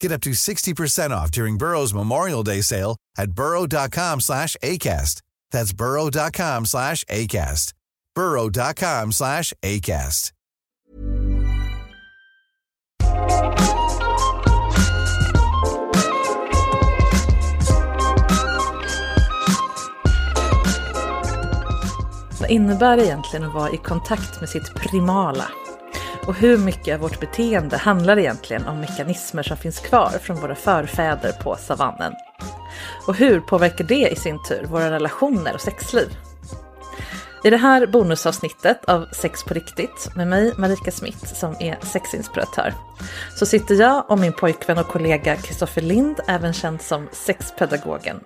Get up to 60% off during Burrow's Memorial Day sale at burrow.com slash ACAST. That's burrow.com slash ACAST. burrow.com slash ACAST. Vad innebär det egentligen att vara i kontakt med sitt primala? Och hur mycket av vårt beteende handlar egentligen om mekanismer som finns kvar från våra förfäder på savannen? Och hur påverkar det i sin tur våra relationer och sexliv? I det här bonusavsnittet av Sex på riktigt med mig Marika Smith som är sexinspiratör så sitter jag och min pojkvän och kollega Kristoffer Lind, även känd som sexpedagogen,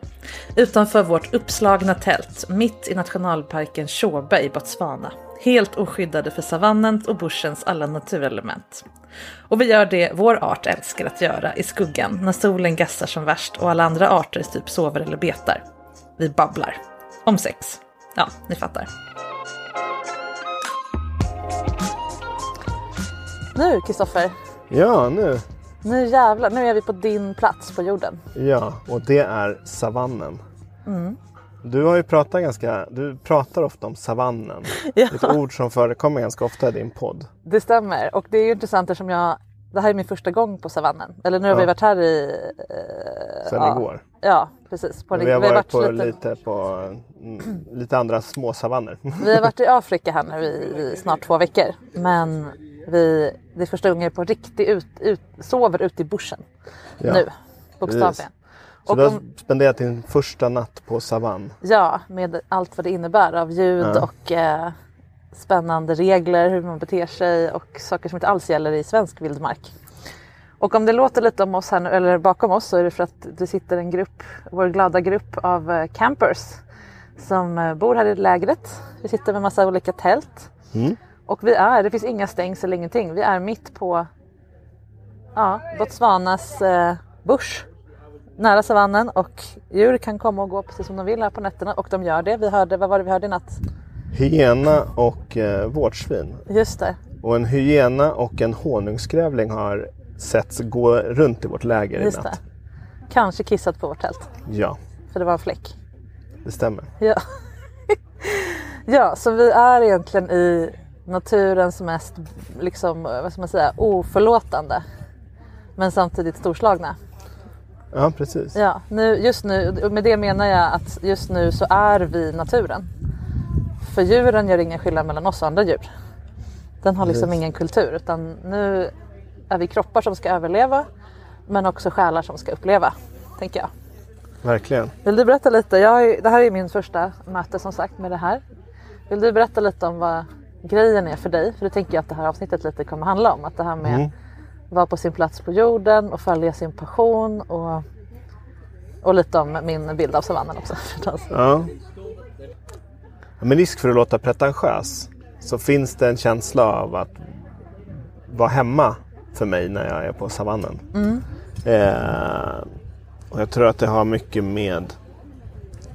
utanför vårt uppslagna tält mitt i nationalparken Chobe i Botswana. Helt oskyddade för savannens och bushens alla naturelement. Och vi gör det vår art älskar att göra i skuggan när solen gassar som värst och alla andra arter typ sover eller betar. Vi babblar. Om sex. Ja, ni fattar. Nu Kristoffer, Ja, nu. nu jävlar, nu är vi på din plats på jorden. Ja, och det är savannen. Mm. Du har ju pratat ganska, du pratar ofta om savannen. Ja. Ett ord som förekommer ganska ofta i din podd. Det stämmer och det är ju intressant eftersom jag det här är min första gång på savannen. Eller nu har Ja. vi varit här i... Eh, Sen ja, igår. Ja, precis. På, Vi har vi varit på lite, lite, på mm, lite andra små savanner. vi har varit i Afrika här nu i, i snart två veckor. Men vi, det är första gången jag på riktigt ut, ut, sover ute i bushen. Ja, nu, bokstavligen. precis. Så Och du har om, spenderat din första natt på savann. ja, med allt vad det innebär av ljud Ja. och eh, spännande regler, hur man beter sig och saker som inte alls gäller i svensk vildmark. Och om det låter lite om oss här nu, eller bakom oss så är det för att det sitter en grupp, vår glada grupp av eh, campers som eh, bor här i lägret. Vi sitter med massa olika tält. Mm. Och vi är, det finns inga stängsel, ingenting. Vi är mitt på ja, Botswanas eh, bush. Nära savannen och djur kan komma och gå precis som de vill här på nätterna och de gör det. Vi hörde, vad var det vi hörde i natt? Hyena och eh, vårtsvin. Just det, Och en hyena och en honungsgrävling har setts gå runt i vårt läger i just det. natt. Kanske kissat på vårt tält, Ja, för det var en fläck. det stämmer. Ja. ja, så vi är egentligen i naturens mest liksom, vad ska man säga, oförlåtande. Men samtidigt storslagna. Ja, precis. Ja, nu, just nu, med det menar jag att just nu så är vi naturen. För djuren gör ingen skillnad mellan oss och andra djur. Den har liksom Precis. ingen kultur utan nu är vi kroppar som ska överleva men också själar som ska uppleva, tänker jag. Verkligen. Vill du berätta lite? Jag det här är min första möte som sagt med det här. Vill du berätta lite om vad grejen är för dig? För det tänker jag att det här avsnittet lite kommer handla om. Att det här med Mm. Vara på sin plats på jorden och följa sin passion och, och lite om min bild av savannen också. Ja. med risk för att låta pretentiös så finns det en känsla av att vara hemma för mig när jag är på savannen. Eh, och jag tror att det har mycket med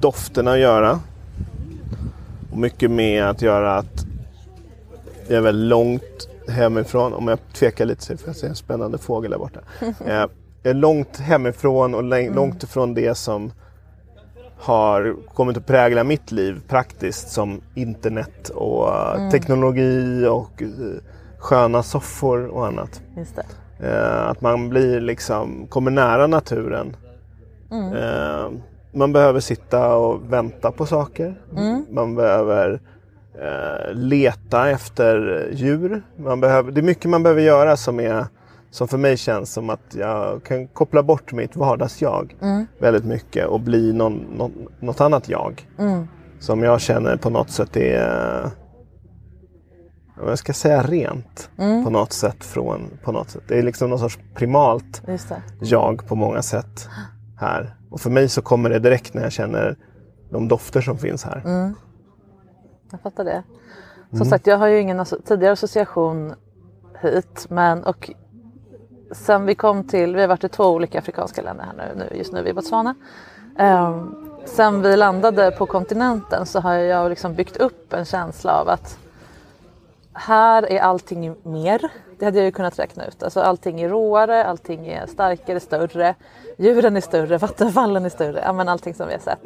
dofterna att göra. Och mycket med att göra att jag är väldigt långt hemifrån. Om jag tvekar lite så får jag se en spännande fågel där borta. Eh, jag är långt hemifrån och läng- långt ifrån det som har kommit att prägla mitt liv praktiskt som internet och eh, teknologi och eh, sköna soffor och annat. Eh, att man blir liksom, kommer nära naturen. Eh, man behöver sitta och vänta på saker. Man behöver eh, leta efter djur. Man behöver, det är mycket man behöver göra som, är, som för mig känns som att jag kan koppla bort mitt vardagsjag väldigt mycket och bli någon, någon, något annat jag. Som jag känner på något sätt är vad jag ska säga rent på något sätt. Från, på något sätt. Det är liksom någon sorts primalt jag på många sätt här. Och för mig så kommer det direkt när jag känner de dofter som finns här. Jag fattar det. Som sagt, jag har ju ingen tidigare association hit. Men och sen vi kom till, vi har varit i två olika afrikanska länder här nu, nu just nu vi i Botswana. Um, sen vi landade på kontinenten så har jag liksom byggt upp en känsla av att här är allting mer. Det hade jag ju kunnat räkna ut. Alltså allting är råare, allting är starkare, större. Djuren är större, vattenfallen är större. Ja, men allting som vi har sett.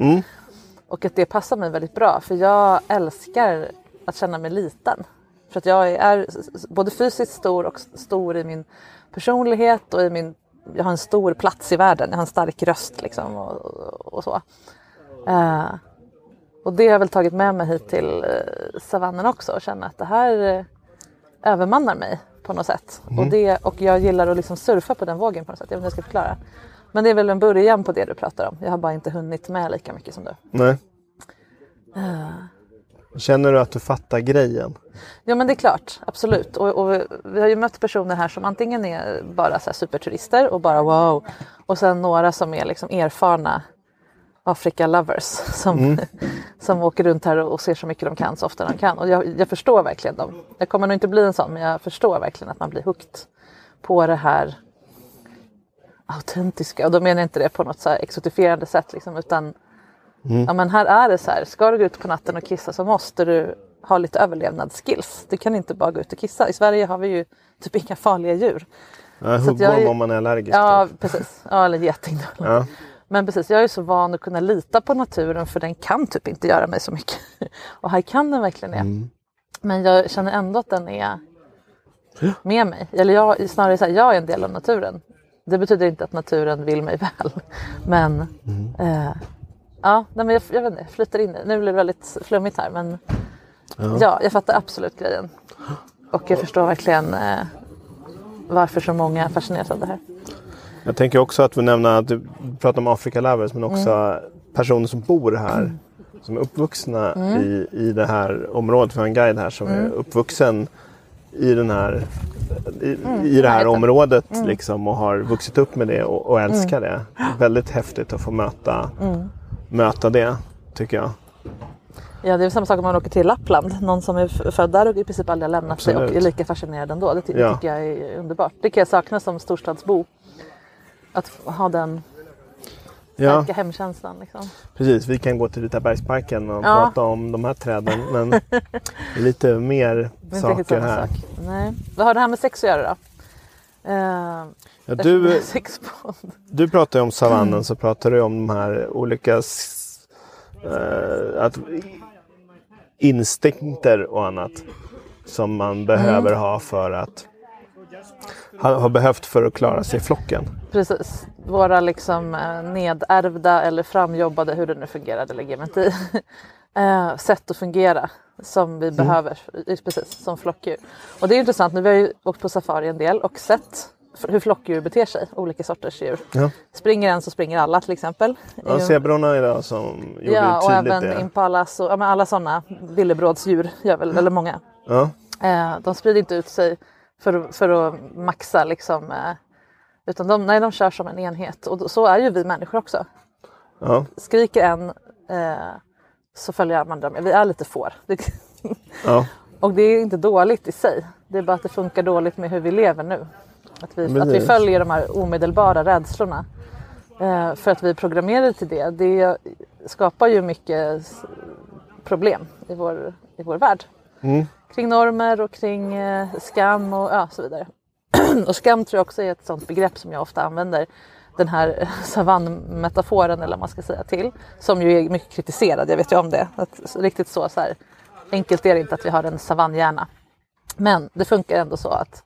Och att det passar mig väldigt bra för jag älskar att känna mig liten. För att jag är både fysiskt stor och stor i min personlighet och i min... Jag har en stor plats i världen, jag har en stark röst liksom och, och så. Eh, och det har jag väl tagit med mig hit till eh, savannen också och känna att det här eh, övermannar mig på något sätt. Och, det, och jag gillar att liksom surfa på den vågen på något sätt. Jag vet inte hur jag ska förklara. Men det är väl en början på det du pratar om. Jag har bara inte hunnit med lika mycket som du. Nej. Känner du att du fattar grejen? Ja men det är klart, absolut. Och, och vi, har ju mött personer här som antingen är bara så superturister och bara wow. Och sen några som är liksom erfarna Afrika-lovers som, som åker runt här och ser så mycket de kan så ofta de kan. Och jag, jag förstår verkligen dem. Jag kommer nog inte bli en sån men jag förstår verkligen att man blir hooked på det här autentiska. Och då menar jag inte det på något så exotifierande sätt liksom, utan ja, men här är det så här. Ska du gå ut på natten och kissa så måste du ha lite överlevnadsskills. Du kan inte bara gå ut och kissa. I Sverige har vi ju typ inga farliga djur. Ja, Så att jag Huggorm är- om man är allergisk. Ja, typ. precis. Ja, eller geting. Ja. Men precis, jag är så van att kunna lita på naturen för den kan typ inte göra mig så mycket. Och här kan den verkligen det. Men jag känner ändå att den är med mig. Eller jag, snarare så här, jag är en del av naturen. Det betyder inte att naturen vill mig väl. Men eh, ja, nej, men jag, jag vet inte, jag flyttar in. Nu blir det väldigt flummigt här men ja, jag fattar absolut grejen. Och jag förstår verkligen eh, varför så många fascineras av det här. Jag tänker också att vi nämner att du pratar om Africa Lovers men också Mm. personer som bor här. Som är uppvuxna Mm. i, i det här området. Vi har en guide här som är uppvuxen i, den här, i, i det här området liksom, och har vuxit upp med det och, och älskar det. Väldigt häftigt att få möta, möta det tycker jag. Ja, det är samma sak om man åker till Lappland. Någon som är född där och i princip aldrig har lämnat sig och Absolut. är lika fascinerad ändå. Det, ty- Ja. tycker jag är underbart. Det kan jag sakna som storstadsbo. Att ha den Ja, starka hemkänslan. Liksom. precis. Vi kan gå till Vita bergsparken och Ja. prata om de här träden. Men det är lite mer Det är saker här. sak. Nej. Vad har det här med sex att göra då? Eh, Ja, du. Du pratar ju om savannen Mm. så pratar du om de här olika eh, att, instinkter och annat som man behöver Mm. ha för att ha, har behövt för att klara sig i flocken. Precis. Våra liksom eh, nedärvda eller framjobbade, hur det nu fungerar, det lägger jag inte i. eh, sätt att fungera som vi behöver, i- precis som flockdjur. Och det är intressant, nu vi har ju åkt på safari en del och sett hur flockdjur beter sig, olika sorters djur. Ja. Springer en så springer alla till exempel. Ja, zebrorna idag som gjorde ja, och tydligt även det. impalas och ja, alla sådana villebrådsdjur, gör väl, eller många. Ja, Eh, de sprider inte ut sig för, för att maxa liksom. Eh, utan de, nej, de kör som en enhet och så är ju vi människor också. ja, Skriker en, eh, så följer de andra med. Vi är lite får. Ja. Och det är inte dåligt i sig. Det är bara att det funkar dåligt med hur vi lever nu. Att vi, att vi följer de här omedelbara rädslorna. Eh, för att vi är programmerade till det. Det skapar ju mycket problem i vår, i vår värld. Mm. Kring normer och kring eh, skam och ja, så vidare. och skam tror jag också är ett sånt begrepp som jag ofta använder. Den här savannmetaforen eller vad man ska säga till. Som ju är mycket kritiserad, jag vet ju om det. Att, riktigt så, så här, enkelt är det inte att vi har en savannhjärna. Men det funkar ändå så att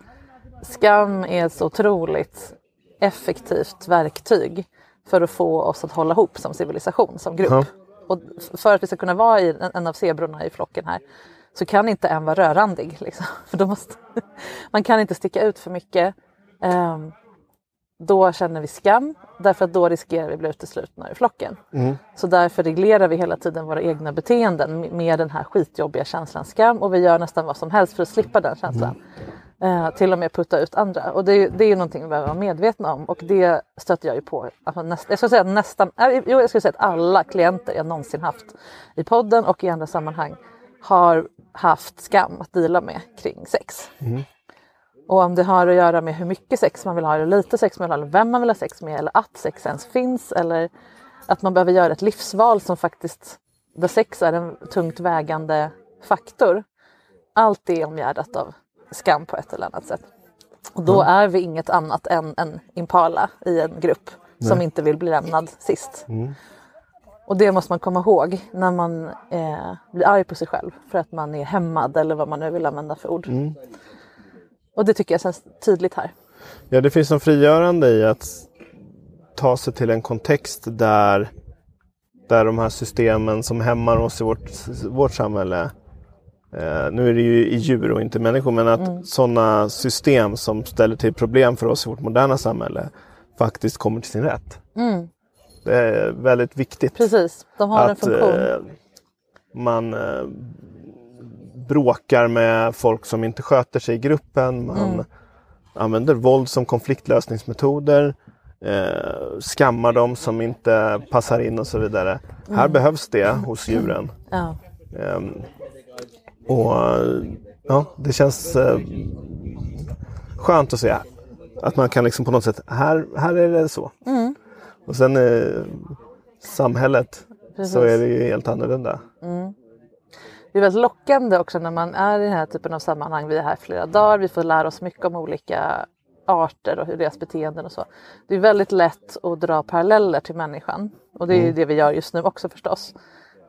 skam är ett så otroligt effektivt verktyg för att få oss att hålla ihop som civilisation, som grupp. Ja. Och för att vi ska kunna vara i en, en av zebrorna i flocken här så kan inte en vara rörandig. Liksom. För då måste, man kan inte sticka ut för mycket. Ehm, då känner vi skam därför att då riskerar vi att bli uteslutna ur flocken. Så därför reglerar vi hela tiden våra egna beteenden med- den här skitjobbiga känslan skam och vi gör nästan vad som helst för att slippa den känslan. Eh, till och med putta ut andra. Och det, är- det är ju någonting vi behöver vara medvetna om och det stöter jag ju på. Alltså näst, jag skulle säga nästan, äh, jo, jag skulle säga att alla klienter jag någonsin haft i podden och i andra sammanhang har haft skam att dela med kring sex. Och om det har att göra med hur mycket sex man vill ha, eller lite sex man vill ha, eller vem man vill ha sex med, eller att sex ens finns, eller att man behöver göra ett livsval som faktiskt, där sex är en tungt vägande faktor. Allt det är omgärdat av skam på ett eller annat sätt. Och då är vi inget annat än en impala i en grupp som inte vill bli lämnad sist. Och det måste man komma ihåg när man eh, blir arg på sig själv för att man är hämmad eller vad man nu vill använda för ord. Och det tycker jag känns tydligt här. Ja, det finns en frigörande i att ta sig till en kontext där, där de här systemen som hämmar oss i vårt, vårt samhälle eh, nu är det ju i djur och inte människor, men att sådana system som ställer till problem för oss i vårt moderna samhälle faktiskt kommer till sin rätt. Det är väldigt viktigt Precis, de har en att funktion. eh, man eh, bråkar med folk som inte sköter sig i gruppen. Man Mm. använder våld som konfliktlösningsmetoder. Eh, skammar dem som inte passar in och så vidare. Mm. Här behövs det hos djuren. Ja. Ehm, och ja, det känns eh, skönt att se att man kan liksom på något sätt, här, här är det så. Mm. Och sen eh, samhället Precis. så är det ju helt annorlunda. Det är väldigt lockande också när man är i den här typen av sammanhang. Vi är här flera dagar, vi får lära oss mycket om olika arter och hur deras beteenden och så. Det är väldigt lätt att dra paralleller till människan och det är ju det vi gör just nu också förstås.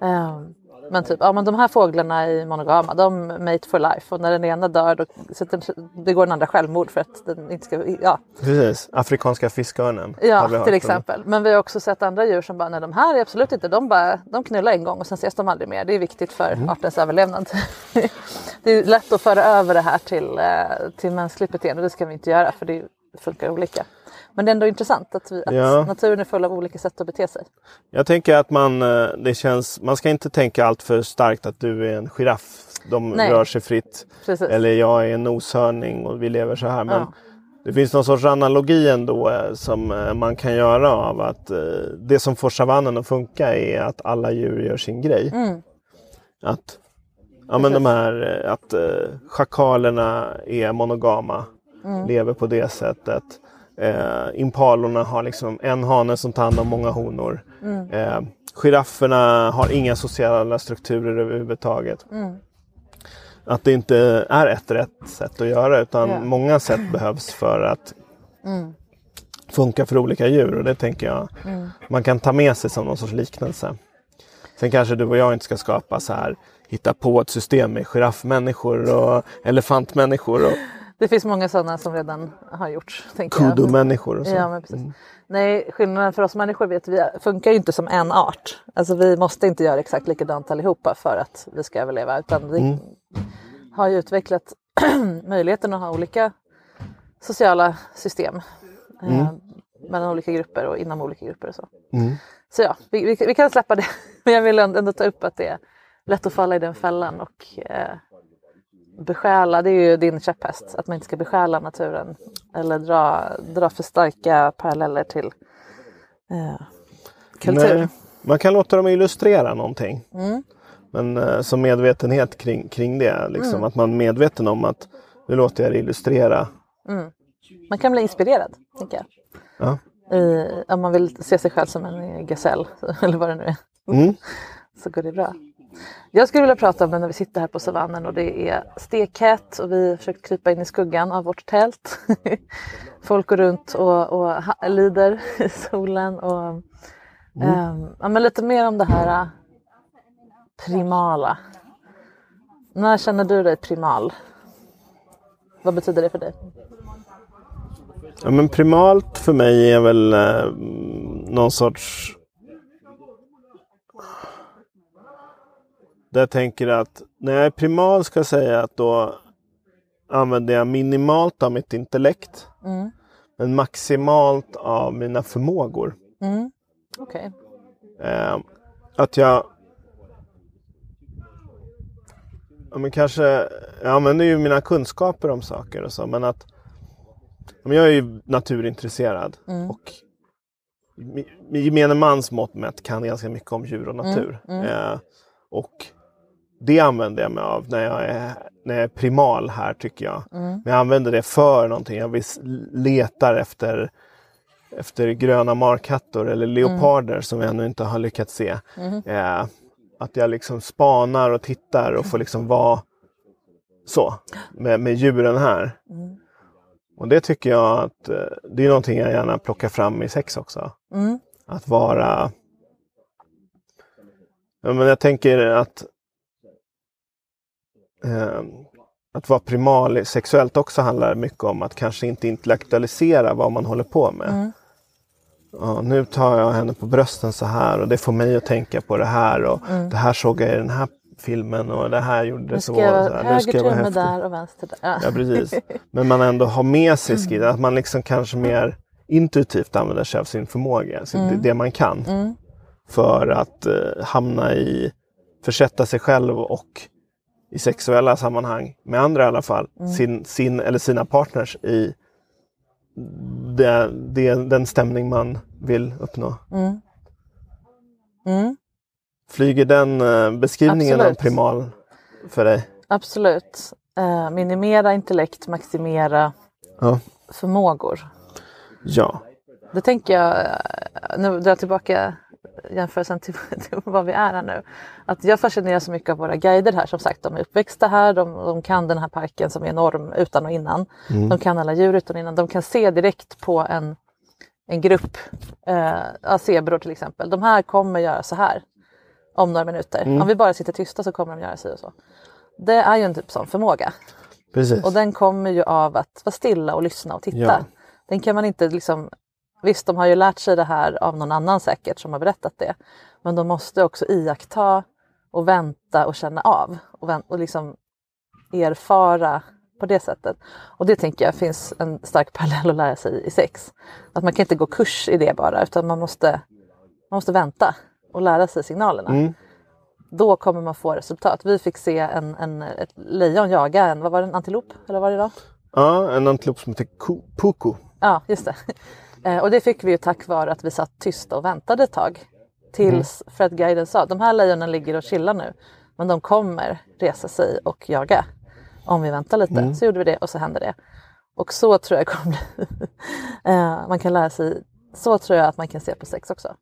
Ehm, men typ, ja men de här fåglarna är monogama, de mate for life och när den ena dör då sätter, begår den andra självmord för att den inte ska, ja, Precis, afrikanska fiskörnen. Ja, till exempel. Men vi har också sett andra djur som bara, nej de här är absolut inte, de, bara, de knullar en gång och sen ses de aldrig mer. Det är viktigt för Mm. artens överlevnad. det är lätt att föra över det här till, eh, till mänskligt beteende, det ska vi inte göra för det funkar olika. Men det är ändå intressant att, vi, att Ja. naturen är full av olika sätt att bete sig. Jag tänker att man, eh, det känns, man ska inte tänka allt för starkt att du är en giraff. De Nej. rör sig fritt. Precis. Eller jag är en noshörning och vi lever så här. Men Ja. det finns någon sorts analogi ändå eh, som eh, man kan göra av att det som får savannen att funka är att alla djur gör sin grej. Mm. Att, ja, men de här, att schakalerna är monogama, Mm. lever på det sättet. Eh, impalorna har liksom en hane som tar hand om många honor. Mm. Eh, girafferna har inga sociala strukturer överhuvudtaget. Mm. Att det inte är ett rätt sätt att göra utan Ja. många sätt behövs för att funka för olika djur och det tänker jag man kan ta med sig som någon sorts liknelse. Sen kanske du och jag inte ska skapa så här hitta på ett system med giraffmänniskor och elefantmänniskor och Det finns många sådana som redan har gjorts. kudu-människor och så. Ja, men precis. Nej, skillnaden för oss människor vet vi funkar ju inte som en art. Alltså vi måste inte göra exakt likadant allihopa för att vi ska överleva. Utan vi har ju utvecklat möjligheten att ha olika sociala system. Eh, mellan olika grupper och inom olika grupper och så. Så ja, vi, vi, vi kan släppa det. Men jag vill ändå ta upp att det är lätt att falla i den fällan och eh, besjäla, det är ju din käpphäst, att man inte ska besjäla naturen eller dra, dra för starka paralleller till eh, kultur. Nej, Man kan låta dem illustrera någonting. Mm. Men eh, som medvetenhet kring, kring det. Liksom, Mm. Att man är medveten om att nu låter jag det illustrera. Man kan bli inspirerad, tänker jag. Ja. I, om man vill se sig själv som en gasell, eller vad det nu är. Mm. Så går det bra. Jag skulle vilja prata om det när vi sitter här på savannen och det är stekhett och vi har försökt krypa in i skuggan av vårt tält. Folk går runt och, och lider i solen. Och, ehm, ja, men lite mer om det här äh, primala. När känner du dig primal? Vad betyder det för dig? Ja, men primalt för mig är väl eh, någon sorts... Där jag tänker att när jag är primal ska jag säga att då använder jag minimalt av mitt intellekt. Mm. Men maximalt av mina förmågor. Mm. Okej. Eh, att jag... Ja, men kanske... Jag använder ju mina kunskaper om saker och så, men att... ja, men Jag är ju naturintresserad och mi- med gemene mans mått mätt kan ganska mycket om djur och natur. Eh, och det använder jag mig av när jag är, när jag är primal här tycker jag. Men jag använder det för någonting. Jag letar efter efter gröna markattor eller leoparder som jag ännu inte har lyckats se. Eh, att jag liksom spanar och tittar och får liksom vara så med, med djuren här. Och det tycker jag att eh, det är någonting jag gärna plockar fram i sex också. Mm. Att vara... Men jag tänker att eh, att vara primal sexuellt också handlar mycket om att kanske inte intellektualisera vad man håller på med. Mm. Ja, nu tar jag henne på brösten så här och det får mig att tänka på det här och det här såg jag i den här filmen och det här gjorde Mm. Det så. Nu ska höger jag vara tumme häftig. där och vänster där. Ja. Ja, precis. Men man ändå har med sig skid, att man liksom kanske mer intuitivt använder sig av sin förmåga, sin, Mm. det man kan. För att eh, hamna i, försätta sig själv och i sexuella sammanhang, med andra i alla fall, Mm. sin, sin eller sina partners i det, det, den stämning man vill uppnå. Mm. Flyger den eh, beskrivningen Absolut. av primal för dig? Absolut. Eh, minimera intellekt, maximera Ja. förmågor. Ja. Det tänker jag, eh, nu drar jag tillbaka jämförelsen till, till vad vi är här nu. Att jag fascineras så mycket av våra guider här. Som sagt, de är uppväxta här, de, de kan den här parken som är enorm utan och innan. De kan alla djur utan och innan. De kan se direkt på en, en grupp, eh, zebror till exempel. De här kommer göra så här om några minuter. Om vi bara sitter tysta så kommer de göra si och så. Det är ju en typ sån förmåga. Precis. Och den kommer ju av att vara stilla och lyssna och titta. Ja. Den kan man inte liksom... Visst, de har ju lärt sig det här av någon annan säkert som har berättat det. Men de måste också iaktta och vänta och känna av och, och liksom erfara på det sättet. Och det tänker jag finns en stark parallell att lära sig i sex. Att man kan inte gå kurs i det bara utan man måste, man måste vänta och lära sig signalerna. Då kommer man få resultat. Vi fick se en, en, ett lejon jaga en, vad var det, en antilop? Eller vad var det då? Ja, en antilop som heter Ku- Puku. Ja, just det. Eh, och det fick vi ju tack vare att vi satt tysta och väntade ett tag. Tills, för att guiden sa, de här lejonen ligger och chillar nu. Men de kommer resa sig och jaga. Om vi väntar lite. Så gjorde vi det och så hände det. Och så tror jag kommer bli. eh, man kan lära sig, så tror jag att man kan se på sex också.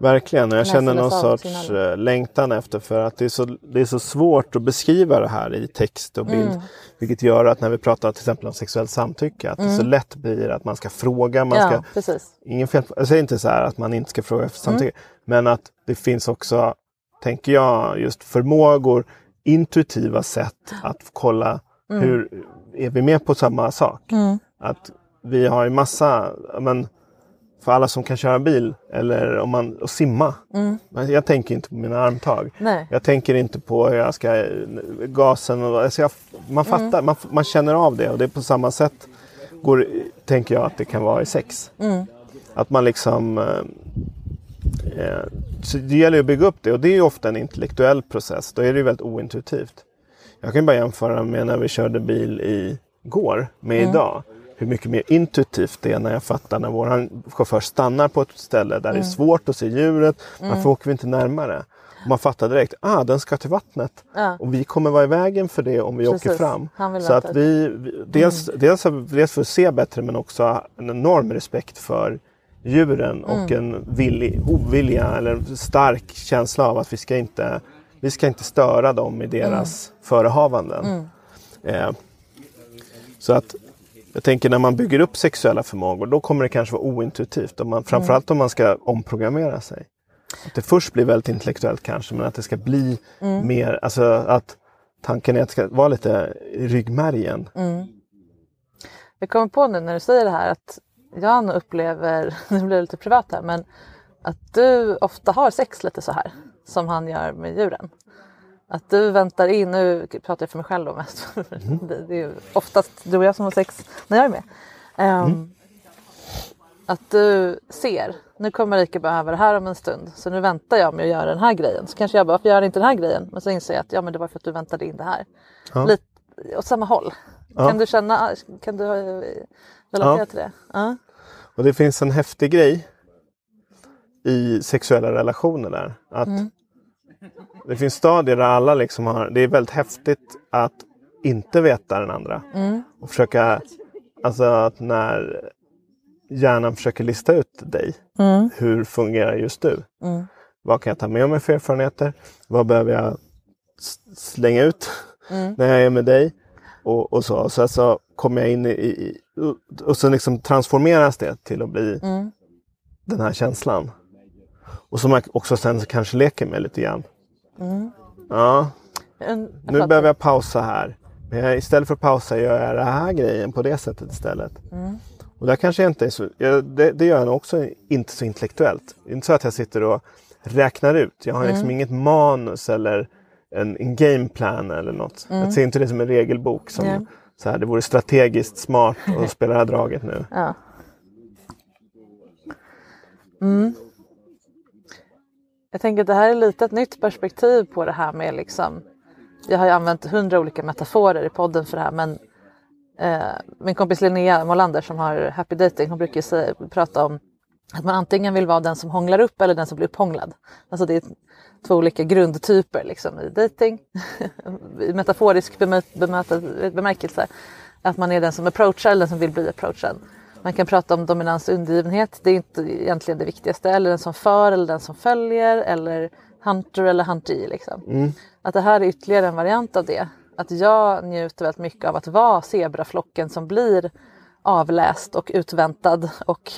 Verkligen, och jag känner någon sorts eh, längtan efter för att det är, så, det är så svårt att beskriva det här i text och bild. Mm. Vilket gör att när vi pratar till exempel om sexuellt samtycke, att det så lätt blir att man ska fråga, man Mm. ja, ska precis. Ingen fel, jag säger inte så här att man inte ska fråga efter samtycke. Men att det finns också, tänker jag, just förmågor, intuitiva sätt att kolla hur, är vi med på samma sak? Att vi har ju massa, men, för alla som kan köra bil eller om man, och simma. Men Jag tänker inte på mina armtag. Nej. Jag tänker inte på hur jag ska, gasen och, alltså jag, man fattar, man, man känner av det och det är på samma sätt går, tänker jag att det kan vara i sex. Att man liksom... Eh, eh, så det gäller att bygga upp det och det är ju ofta en intellektuell process. Då är det ju väldigt ointuitivt. Jag kan bara jämföra med när vi körde bil igår med idag. Hur mycket mer intuitivt det är när jag fattar när våran chaufför stannar på ett ställe där det är svårt att se djuret. Varför åker vi inte närmare? Och man fattar direkt, ah den ska till vattnet. Ja. Och vi kommer vara i vägen för det om vi åker Precis. fram. Han vill Så att vi, dels, dels, dels för att se bättre men också en enorm respekt för djuren och en villig, ovilja eller stark känsla av att vi ska inte, vi ska inte störa dem i deras förehavanden. Eh, så att jag tänker när man bygger upp sexuella förmågor då kommer det kanske vara ointuitivt. Om man, framförallt om man ska omprogrammera sig. Att det först blir väldigt intellektuellt kanske men att det ska bli mer, alltså att tanken är att det ska vara lite i ryggmärgen. Jag kommer på nu när du säger det här att jag upplever, nu blir det lite privat här, men att du ofta har sex lite så här som han gör med djuren. Att du väntar in, nu pratar jag för mig själv då mest, det, det är ju oftast du och jag som har sex när jag är med. Ehm, Att du ser, nu kommer Erika behöva det här om en stund så nu väntar jag med att göra den här grejen. Så kanske jag bara, varför gör inte den här grejen? Men så inser jag att ja men det var för att du väntade in det här. Ja. Lite åt samma håll. Ja. Kan du känna, kan du eh, relatera Ja. till det? Ja. Och det finns en häftig grej i sexuella relationer där. Att Det finns stadier där alla liksom har, det är väldigt häftigt att inte veta den andra. Och försöka, alltså att när hjärnan försöker lista ut dig. Hur fungerar just du? Vad kan jag ta med mig för erfarenheter? Vad behöver jag slänga ut när jag är med dig? Och, och så. Så alltså kommer jag in i, i och så liksom transformeras det till att bli den här känslan. Och som jag också sen kanske leker med lite grann. Ja, En, nu behöver jag pausa här. Men jag, istället för att pausa gör jag den här grejen på det sättet istället. Och där kanske jag inte är så, jag, det, det gör jag nog också inte så intellektuellt. Det är inte så att jag sitter och räknar ut. Jag har liksom inget manus eller en, en gameplan eller något. Jag ser inte det som en regelbok. Som, Ja. så här, det vore strategiskt smart att spela det här draget nu. Ja. Mm. Jag tänker att det här är lite ett nytt perspektiv på det här med liksom. Jag har ju använt hundra olika metaforer i podden för det här men eh, min kompis Linnea Molander som har Happy Dating hon brukar ju säga, prata om att man antingen vill vara den som hånglar upp eller den som blir upphånglad. Alltså det är två olika grundtyper liksom i dating. I metaforisk bemö- bemärkelse. Att man är den som approachar eller den som vill bli approachad. Man kan prata om dominans och undergivenhet. Det är inte egentligen det viktigaste. Eller den som för eller den som följer. Eller hunter eller huntee. Liksom. Att det här är ytterligare en variant av det. Att jag njuter väldigt mycket av att vara zebraflocken som blir avläst och utväntad och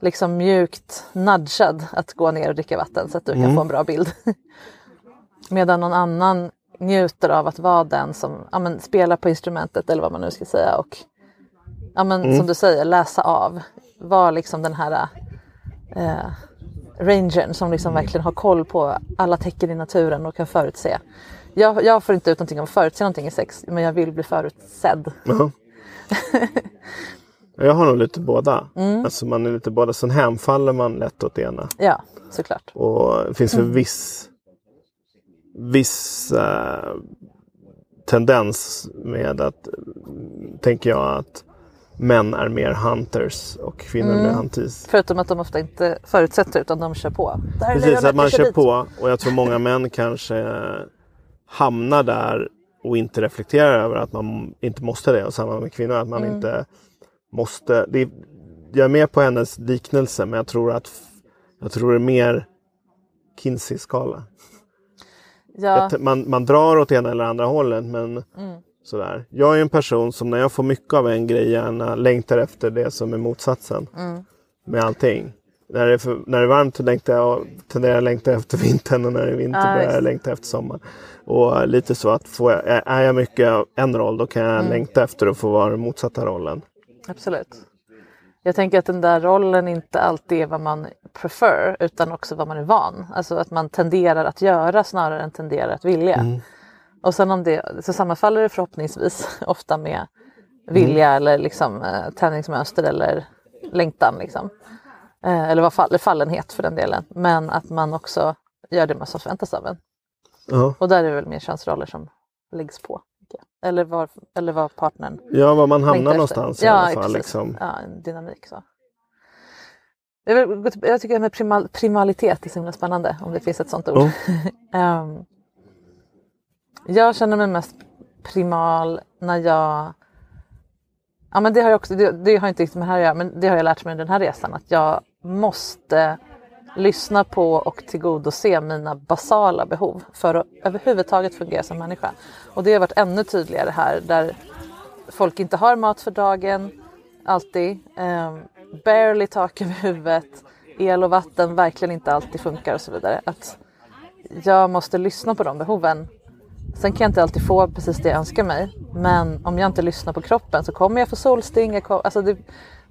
liksom mjukt nudgad att gå ner och dricka vatten så att du kan få en bra bild. Medan någon annan njuter av att vara den som ja, men, spelar på instrumentet eller vad man nu ska säga och ja, men, som du säger läsa av. Vara liksom den här eh, rangern som liksom verkligen har koll på alla tecken i naturen och kan förutse. Jag, jag får inte ut någonting av att förutse någonting i sex men jag vill bli förutsedd. Jaha. jag har nog lite båda. Mm. Alltså man är lite båda. Sen hemfaller man lätt åt det ena. Ja, såklart. Och det finns Mm. en viss, viss eh, tendens med att, mm, tänker jag, att män är mer hunters och kvinnor Mm. mer hunties. Förutom att de ofta inte förutsätter utan de kör på. Det här är Precis, att man kör dit. på och jag tror många män kanske hamnar där och inte reflekterar över att man inte måste det. Och samma med kvinnor, att man Mm. inte måste. Det är, jag är med på hennes liknelse men jag tror att jag tror det är mer Kinsey-skala. Ja, Man, man drar åt ena eller andra hållet men Mm. Sådär. Jag är en person som när jag får mycket av en grej gärna längtar efter det som är motsatsen. Mm. Med allting. När det, är för, när det är varmt längtar jag, tenderar jag att längta efter vintern och när det är vinter Ja, börjar jag längta efter sommaren. Och lite så att får jag, är- är jag mycket en roll då kan jag Mm. längta efter att få vara den motsatta rollen. absolut. Jag tänker att den där rollen inte alltid är vad man prefer utan också vad man är van. Alltså att man tenderar att göra snarare än tenderar att vilja. Mm. Och sen om det så sammanfaller det förhoppningsvis ofta med vilja Mm. eller liksom eh, tändningsmönster eller längtan liksom. Eh, eller vad fall, fallenhet för den delen. Men att man också gör det man som förväntas av en. Ja. Och där är det väl mer könsroller som läggs på. Eller var, eller var partnern Ja, var man hamnar någonstans i ja, alla fall. Liksom. Ja, en dynamik så. Jag, vill jag tycker det med primal, primalitet är så himla spännande om det finns ett sånt ord. Oh. Ehm, jag känner mig mest primal när jag... Ja, men det har jag också, det, det har inte riktigt med det här att göra, men det har jag lärt mig under den här resan. Att jag måste lyssna på och tillgodose mina basala behov för att överhuvudtaget fungera som människa. Och det har varit ännu tydligare här där folk inte har mat för dagen, alltid. Eh, barely tak över huvudet, el och vatten verkligen inte alltid funkar och så vidare. Att jag måste lyssna på de behoven. Sen kan jag inte alltid få precis det jag önskar mig. Men om jag inte lyssnar på kroppen så kommer jag få solsting. Jag kom, alltså det,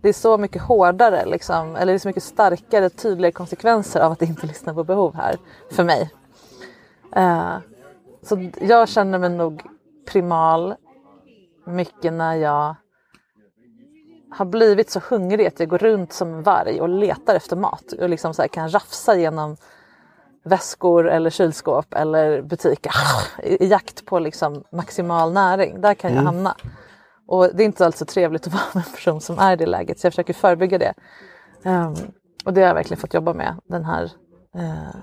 det är så mycket hårdare, liksom, eller det är så mycket starkare, tydligare konsekvenser av att inte lyssna på behov här för mig. Uh, så jag känner mig nog primal mycket när jag har blivit så hungrig att jag går runt som en varg och letar efter mat och liksom så här kan rafsa genom väskor eller kylskåp eller butiker i, i jakt på liksom maximal näring. Där kan jag hamna. Och det är inte alls så trevligt att vara med en person som är i det läget så jag försöker förebygga det. Ehm, och det har jag verkligen fått jobba med den här eh,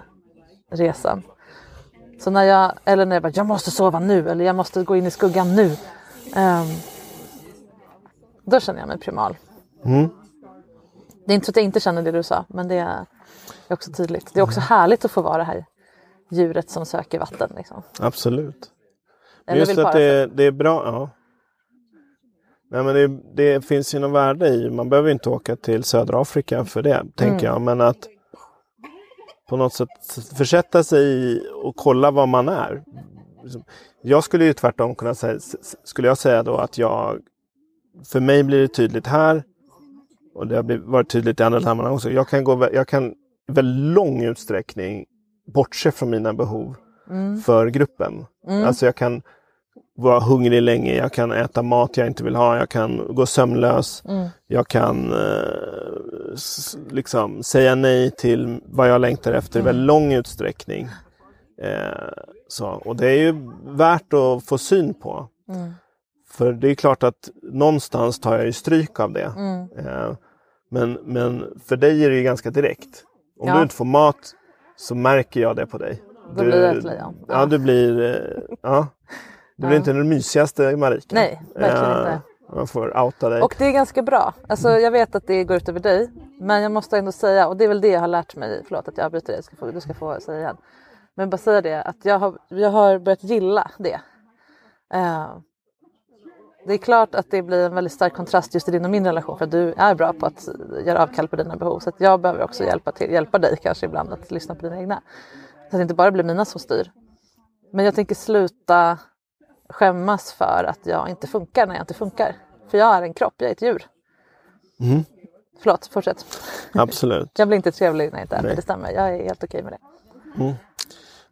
resan. Så när jag, eller när jag bara, jag måste sova nu eller jag måste gå in i skuggan nu. ehm, då känner jag mig primal. Mm. Det är inte så att jag inte känner det du sa, men det är också tydligt. Det är också härligt att få vara det här djuret som söker vatten. Liksom. Absolut. Men Eller Just att det, det är bra. Ja. Nej, men det, det finns ju något värde i, man behöver inte åka till södra Afrika för det, tänker Mm. jag. Men att på något sätt försätta sig i och kolla vad man är. Liksom, Jag skulle ju tvärtom kunna säga, skulle jag säga då att jag, för mig blir det tydligt här och det har varit tydligt i andra sammanhang också. Jag kan, gå, jag kan väldigt lång utsträckning bortse från mina behov Mm. för gruppen. Alltså jag kan vara hungrig länge, jag kan äta mat jag inte vill ha, jag kan gå sömnlös. Mm. Jag kan eh, liksom säga nej till vad jag längtar efter i Mm. väldigt lång utsträckning. Eh, så. Och det är ju värt att få syn på. Mm. För det är klart att någonstans tar jag ju stryk av det. Mm. Eh, men, men för dig är det ju ganska direkt. Om Ja. du inte får mat så märker jag det på dig. Då blir jag ett lejon. Ja, Ja. du blir... eh, Ja. Du blir inte den mysigaste Marika. Nej, verkligen Eh, inte. Man får outa dig. Och det är ganska bra. Alltså, jag vet att det går ut över dig. Men jag måste ändå säga, och det är väl det jag har lärt mig. Förlåt att jag avbryter dig, du ska få, du ska få säga igen. Men bara säga det, att jag har, jag har börjat gilla det. Eh, det är klart att det blir en väldigt stark kontrast just i din och min relation för att du är bra på att göra avkall på dina behov. Så att jag behöver också hjälpa, till, hjälpa dig kanske ibland att lyssna på dina egna. Så att det inte bara blir mina som styr. Men jag tänker sluta skämmas för att jag inte funkar när jag inte funkar. För jag är en kropp, jag är ett djur. Mm. Förlåt, fortsätt. Absolut. Jag blir inte trevlig när jag inte är det, det stämmer. Jag är helt okej med det.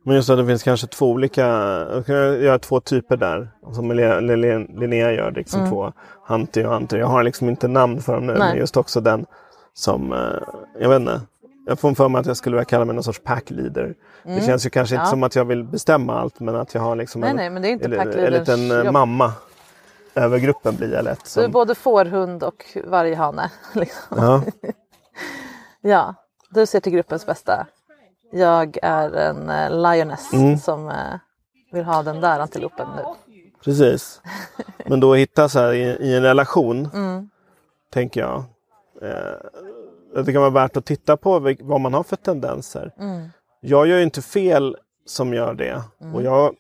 Men just att det finns kanske två olika, jag kan göra två typer där. Som Linnea- Linnea gör, liksom två Hunty och Hunter. Jag har liksom inte namn för dem nu, Nej. men just också den som, eh, jag vet inte. Jag får för mig att jag skulle vilja kalla mig någon sorts packleader. Det känns ju kanske inte Mm. Ja. som att jag vill bestämma allt, men att jag har liksom Nej, en, nej, men det är inte en, en liten eh, jobb. mamma över gruppen blir jag lätt. Du är Som, både fårhund och varghane. Liksom. ja, Ja, du ser till gruppens bästa. Jag är en eh, lioness Mm. som eh, vill ha den där antilopen nu. precis. Men då hitta så här i, i en relation, Mm. tänker jag. Eh, det kan vara värt att titta på vad man har för tendenser. Mm. Jag gör ju inte fel som gör det. Och jag,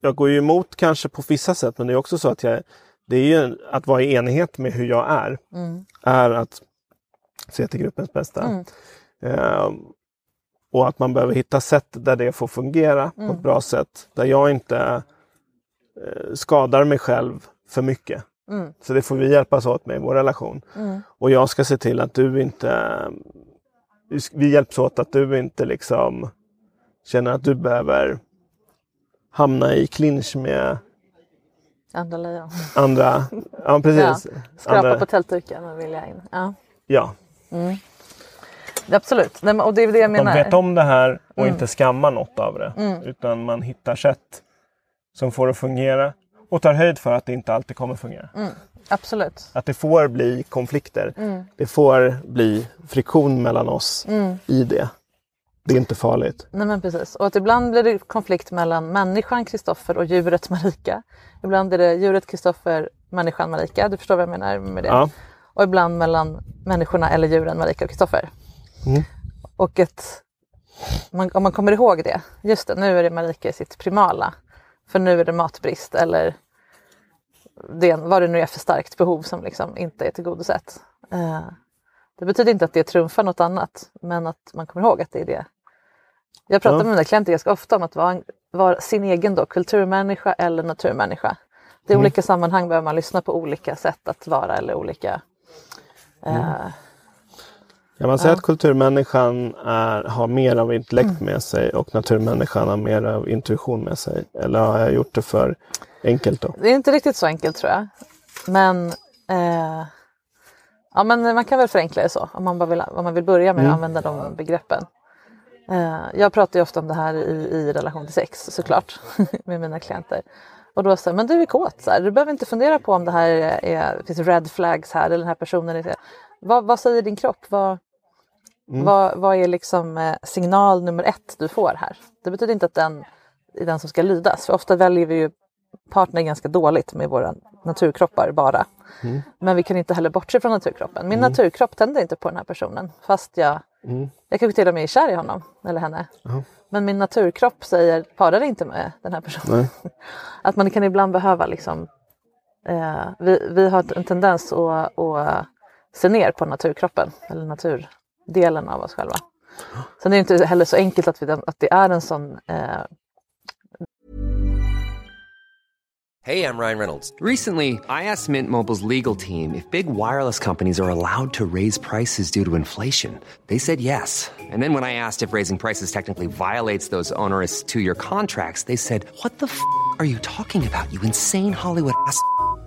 jag går ju emot kanske på vissa sätt, men det är också så att jag, det är ju att vara i enighet med hur jag är, Mm. är att se till gruppens bästa. Mm. Eh, och att man behöver hitta sätt där det får fungera på Mm. ett bra sätt. Där jag inte eh, skadar mig själv för mycket. Mm. Så det får vi hjälpas åt med i vår relation. Mm. Och jag ska se till att du inte... Vi hjälps åt att du inte liksom känner att du behöver hamna i clinch med Andra lejon. andra... Ja, precis. Skrapa andra, på tältduken och vilja in. Ja. ja. Absolut, Nej, och det är det jag menar. vet om det här och Mm. inte skammar något av det. Utan man hittar sätt som får det att fungera och tar höjd för att det inte alltid kommer fungera. Absolut. Att det får bli konflikter. Det får bli friktion mellan oss i det. Det är inte farligt. Nej men precis. Och att ibland blir det konflikt mellan människan Kristoffer och djuret Marika. Ibland är det djuret Kristoffer, människan Marika. Du förstår vad jag menar med det? Ja. Och ibland mellan människorna eller djuren Marika och Kristoffer. Och ett, man, om man kommer ihåg det, just det, nu är det Marika i sitt primala. För nu är det matbrist eller det, vad det nu är för starkt behov som liksom inte är tillgodosett. Eh, det betyder inte att det trumfar något annat, men att man kommer ihåg att det är det. Jag pratar Ja. med mina klienter ganska ofta om att vara, en- vara sin egen då, kulturmänniska eller naturmänniska. I olika sammanhang behöver man lyssna på olika sätt att vara eller olika eh, Kan man säga att kulturmänniskan är, har mer av intellekt med sig och naturmänniskan har mer av intuition med sig? Eller har jag gjort det för enkelt då? Det är inte riktigt så enkelt tror jag. Men, eh, ja, men man kan väl förenkla det så om man, bara vill, om man vill börja med att använda de begreppen. Eh, jag pratar ju ofta om det här i, i relation till sex såklart med mina klienter. Och då säger men du är kåt, så här. du behöver inte fundera på om det här är, är, finns red flags här eller den här personen är... Vad, vad säger din kropp? Vad, vad, vad är liksom eh, signal nummer ett du får här? Det betyder inte att den är den som ska lydas. För ofta väljer vi ju partner ganska dåligt med våra naturkroppar bara. Men vi kan inte heller bortse från naturkroppen. Min naturkropp tänder inte på den här personen fast jag, jag kanske till och med är kär i honom eller henne. Men min naturkropp säger para dig inte med den här personen. Att man kan ibland behöva liksom eh, vi, vi har en tendens att, att se ner på naturkroppen eller delen av oss själva. Sen är det inte heller så enkelt att, vi, att det är en sån eh, Hey, I'm Ryan Reynolds. Recently, I asked Mint Mobile's legal team if big wireless companies are allowed to raise prices due to inflation. They said yes. And then when I asked if raising prices technically violates those onerous two year contracts, they said, What the f are you talking about, you insane Hollywood ass?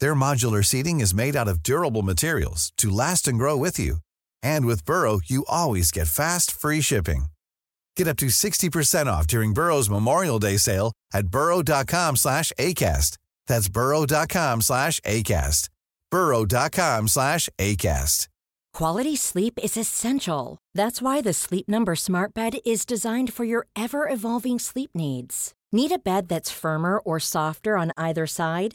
Their modular seating is made out of durable materials to last and grow with you. And with Burrow, you always get fast, free shipping. Get up to 60% off during Burrow's Memorial Day sale at burrow.com slash ACAST. That's burrow.com slash ACAST. burrow.com slash ACAST. Quality sleep is essential. That's why the Sleep Number Smart Bed is designed for your ever evolving sleep needs. Need a bed that's firmer or softer on either side?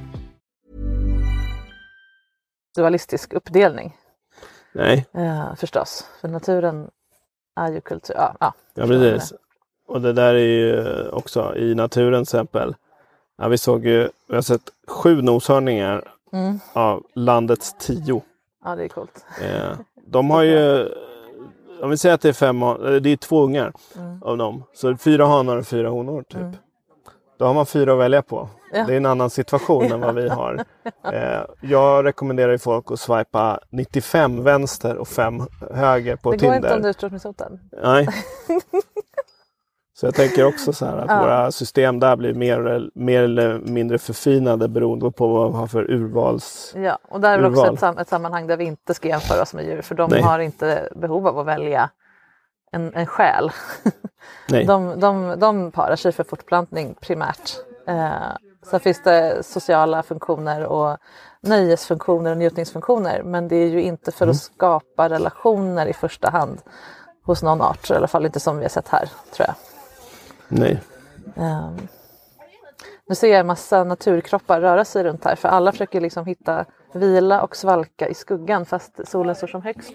dualistisk uppdelning Nej, eh, förstås. För naturen är ju kultur. Ja, ja, ja precis. Och det där är ju också i naturen till exempel. Ja, vi såg ju, vi har sett sju noshörningar av landets tio. ja, det är coolt. Eh, de har ju, om vi säger att det är fem, det är två ungar av dem. Så fyra hanar och fyra honor typ. Då har man fyra att välja på. Ja. Det är en annan situation än vad vi har. Eh, jag rekommenderar ju folk att swipa 95 vänster och 5 höger på det Tinder. går inte om du utrotningshotad. Nej. Så jag tänker också så här att Ja. våra system där blir mer, mer eller mindre förfinade beroende på vad vi har för urvals... Ja, och där är det också Urval. ett, sam- ett sammanhang där vi inte ska jämföra oss med dür för de Nej. har inte behov av att välja en, en själ. Nej. De, de, de parar sig för fortplantning primärt. Eh, sen finns det sociala funktioner och nöjesfunktioner och njutningsfunktioner men det är ju inte för att skapa relationer i första hand hos någon art, i alla fall inte som vi har sett här tror jag. Nej. Ehm, nu ser jag en massa naturkroppar röra sig runt här för alla försöker liksom hitta vila och svalka i skuggan fast solen står som högst.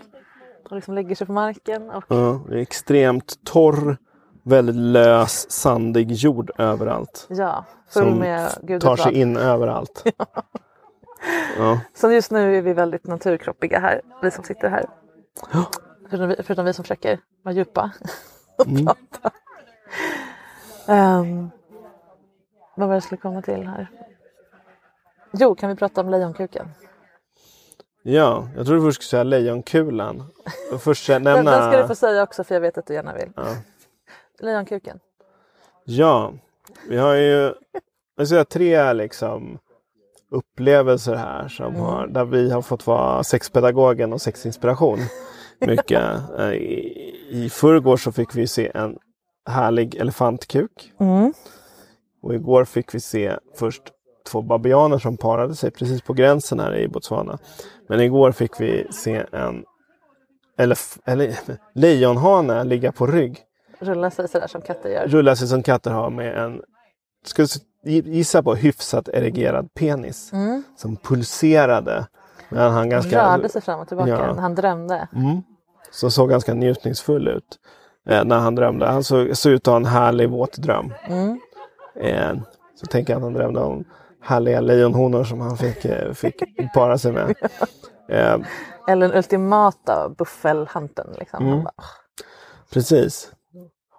Och liksom lägger sig på marken. Och, Ja, det är extremt torr, väldigt lös, sandig jord överallt. ja, full Som med gud tar sig in överallt. Ja. Så just nu är vi väldigt naturkroppiga här, vi som sitter här. Förutom vi, förutom vi som försöker vara djupa och Mm. prata. Ehm, vad var det jag skulle komma till här? Jo, kan vi prata om lejonkuken? ja, jag tror du först skulle säga lejonkulan. Först nämna... Den, den ska du få säga också för jag vet att du gärna vill. Ja. Lejonkuken. Ja, vi har ju jag säga, tre liksom, upplevelser här som Mm. har, där vi har fått vara sexpedagogen och sexinspiration. Mycket. Eh, I, I förrgår så fick vi se en härlig elefantkuk. Mm. Och igår fick vi se först två babianer som parade sig precis på gränsen här i Botswana. Men igår fick vi se en elef- eller, lejonhane ligga på rygg Rulla sig sådär som katter gör. rulla sig som katter har med en, du gissa på, hyfsat erigerad penis. Mm. Som pulserade. Men han ganska, Rörde sig fram och tillbaka Ja. han drömde. mm, som såg ganska njutningsfull ut. Eh, när han drömde. Han såg, såg ut att ha en härlig våt dröm. Mm. Eh, så tänker jag att han drömde om härliga lejonhonor som han fick, eh, fick para sig med. Eller den ultimata buffelhanten. Liksom. Mm. Precis.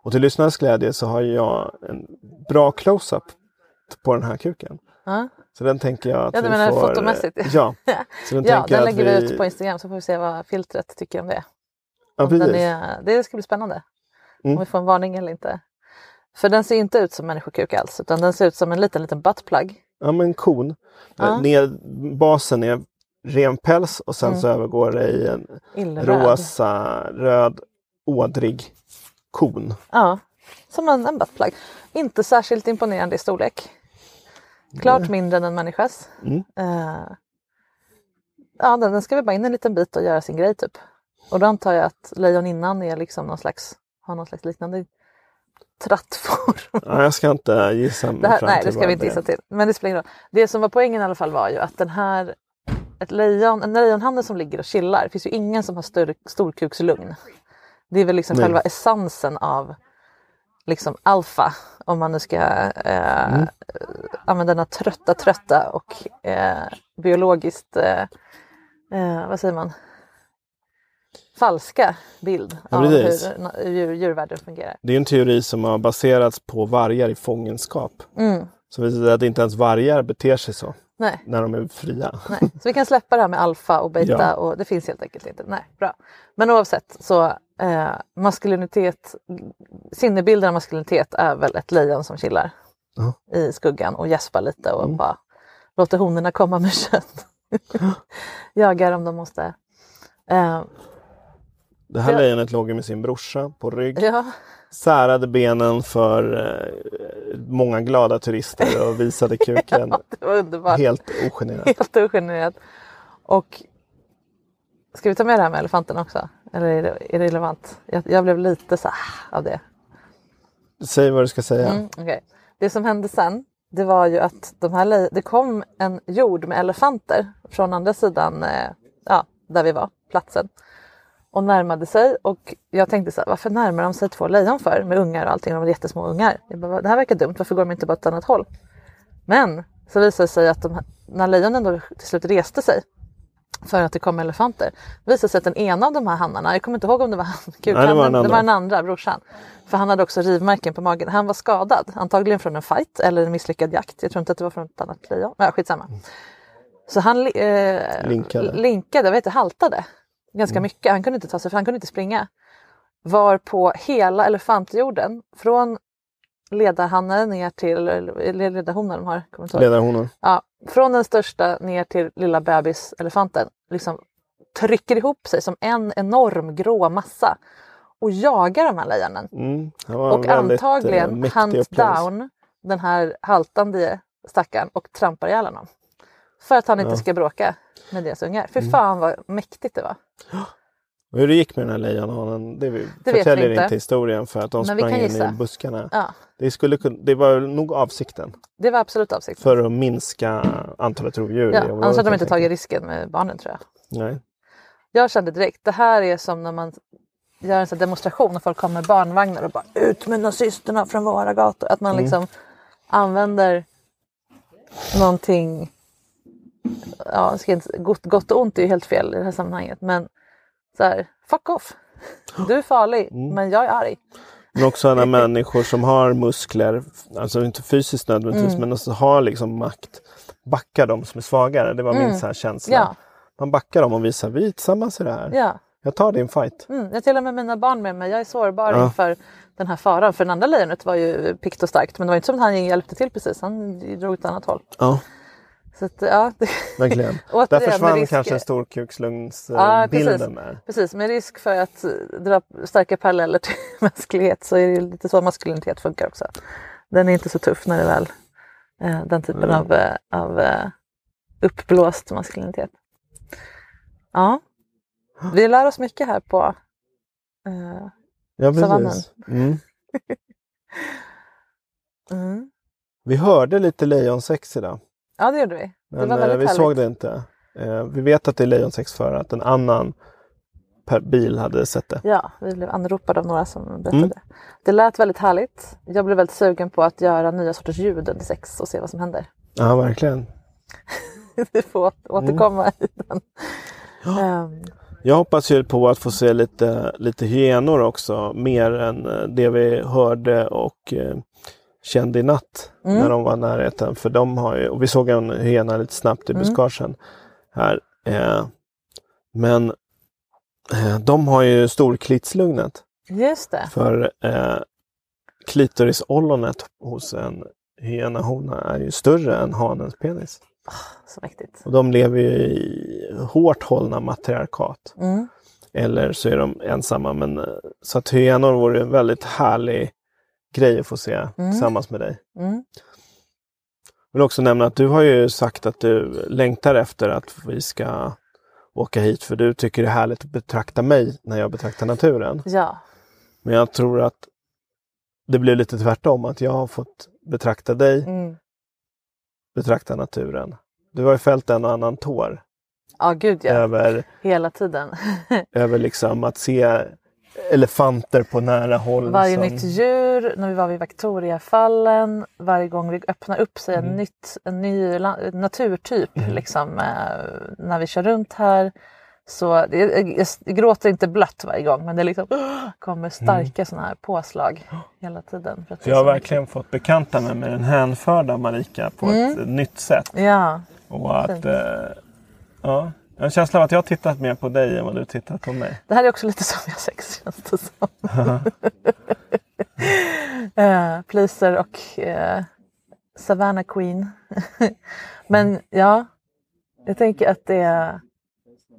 Och till lyssnarnas glädje så har jag en bra close-up på den här kuken. Ja. Så den tänker jag att Ja, vi menar får... fotomässigt? Ja, så den ja, den lägger vi ut på Instagram så får vi se vad filtret tycker om det. Ja, Om är, det ska bli spännande. Mm. Om vi får en varning eller inte. För den ser inte ut som människokuk alls utan den ser ut som en liten liten buttplug. Ja, men kon. Ja. Ned, basen är ren päls och sen Mm. så övergår det i en Illröd. rosa, röd, ådrig kon. Ja, som en, en buttplug. Inte särskilt imponerande i storlek. Klart mindre än en människas. Mm. Eh, ja, den, den ska väl bara in en liten bit och göra sin grej typ. Och då antar jag att lejoninnan är liksom någon slags, har någon slags liknande trattform. Ja, jag ska inte gissa Det här, nej, det ska vi inte gissa till. Men det spelar ingen roll. Det som var poängen i alla fall var ju att den här, ett lejon, en lejonhanne som ligger och chillar, det finns ju ingen som har större storkukslugn. Det är väl liksom Nej. själva essensen av liksom alfa, om man nu ska eh, Mm. använda denna trötta, trötta och eh, biologiskt, eh, eh, vad säger man, falska bild Ja, av hur djur, djurvärlden fungerar. Det är en teori som har baserats på vargar i fångenskap. Mm. Så visar det att inte ens vargar beter sig så Nej. när de är fria. Nej. Så vi kan släppa det här med alfa och beta Ja. och det finns helt enkelt inte. Nej, bra. Men oavsett så eh, maskulinitet, sinnebilden av maskulinitet är väl ett lejon som chillar Ja. i skuggan och gäspar lite och Mm. bara låter honorna komma med kött. Jagar om de måste. Eh, Det här lejonet låg ju med sin brorsa på rygg. ja, Särade benen för eh, många glada turister och visade kuken det var underbart. helt ogenerat. Helt ogenerat. Och ska vi ta med det här med elefanten också? Eller är det, är det relevant? Jag, jag blev lite så här av det. Säg vad du ska säga. Mm, okej. Det som hände sen, det var ju att de här, det kom en jord med elefanter från andra sidan, eh, ja, där vi var, platsen. Och närmade sig och jag tänkte så här, varför närmar de sig två lejon för med ungar och allting? De var jättesmå ungar. Jag bara, det här verkar dumt, varför går de inte bara åt ett annat håll? Men så visade det sig att de, när lejonen då till slut reste sig för att det kom elefanter. Det visade sig att den ena av de här hannarna, jag kommer inte ihåg om det var han, Nej, det var det var den andra, brorsan. För han hade också rivmärken på magen. Han var skadad, antagligen från en fight eller en misslyckad jakt. Jag tror inte att det var från ett annat lejon. Ja, skitsamma. Så han eh, Linkade. linkade, vad heter haltade ganska mycket. Han kunde inte ta sig för han kunde inte springa. Var på hela elefantjorden från ledarhannen ner till, ledarhonan de har, inte. Ledarhonan. Ja, från den största ner till lilla bebiselefanten. Liksom trycker ihop sig som en enorm grå massa och jagar de här lejonen. Mm. Och eh, antagligen mäktig hunt down den här haltande stackaren och trampar ihjäl honom. För att han inte Ja. Mm. ska bråka med deras ungar. För fan vad mäktigt det var. Och hur det gick med den här lejonhanen, det, vi Det förtäljer inte. inte historien för att de Men sprang in gissa. i buskarna. Ja, Det, skulle, det var nog avsikten det var absolut avsikten. för att minska antalet rovdjur Ja, annars hade de inte tagit risken med barnen tror jag. Nej. Jag kände direkt, det här är som när man gör en sån demonstration och folk kommer med barnvagnar och bara ut med nazisterna från våra gator. Att man Mm. liksom använder någonting, ja, ska inte, gott, gott och ont är ju helt fel i det här sammanhanget men så här, fuck off. Du är farlig Mm. men jag är arg. Men också när människor som har muskler, alltså inte fysiskt nödvändigtvis, Mm. men också har liksom makt, backar de som är svagare. Det var min så här känsla. Mm. Ja, Man backar dem och visar, vi är tillsammans i det här. ja. Jag tar din fight. Mm, jag till och med mina barn med mig. Jag är sårbar Ja. inför den här faran. För den andra lejonet var ju pikt och starkt. Men det var inte som att han hjälpte till precis. Han drog åt ett annat håll. Ja, Så att, ja, det, verkligen. Där försvann risk- kanske Ja, storkukslugnsbilden precis. precis, med risk för att eh, dra starka paralleller till mänsklighet så är det lite så maskulinitet funkar också. Den är inte så tuff när det väl eh, den typen Mm. av, eh, av eh, uppblåst maskulinitet. Ja, vi lär oss mycket här på eh, Ja, Savannen. Mm. mm. Vi hörde lite lejonsex idag. Ja, det gjorde vi. Men eh, vi härligt. såg det inte. Eh, vi vet att det är lejonsex för att en annan per bil hade sett det. Ja, vi blev anropade av några som berättade. Mm. Det lät väldigt härligt. Jag blev väldigt sugen på att göra nya sorters ljud under sex och se vad som händer. Ja, verkligen. vi får åt- återkomma Mm. i den. Ehm, Jag hoppas ju på att få se lite, lite hyenor också, mer än eh, det vi hörde och kände i natt Mm. när de var i närheten. För de har ju, och vi såg en hyena lite snabbt i Mm. buskagen här. Eh, men eh, de har ju storklitslugnet. just det. För eh, klitorisollonet hos en hyenahona är ju större än hanens penis. Så mäktigt. Och de lever ju i hårt hållna matriarkat. Mm. Eller så är de ensamma. Men, eh, så att hyenor vore en väldigt härlig grej att få se Mm. tillsammans med dig. Mm. Jag vill också nämna att du har ju sagt att du längtar efter att vi ska åka hit för du tycker det är härligt att betrakta mig när jag betraktar naturen. Ja, Men jag tror att det blir lite tvärtom, att jag har fått betrakta dig, mm. betrakta naturen. Du har ju fällt en och annan tår ja gud ja. över, Hela tiden. över liksom att se elefanter på nära håll. Varje som- nytt djur, när vi var vid Victoriafallen, varje gång vi öppnar upp sig en, Mm. nytt, en ny naturtyp liksom, eh, när vi kör runt här. Så jag, jag gråter inte blött varje gång men det liksom, kommer starka sådana här påslag hela tiden. Mm. Jag har verkligen fått bekanta mig med den hänförda Marika på Mm. ett nytt sätt. mycket. Ja, Och att, eh, ja, jag har en känsla av att jag har tittat mer på dig än vad du tittat på mig. det här är också lite som har sex känns det som. eh, pleaser och eh, Savannah Queen. Men ja, jag tänker att det,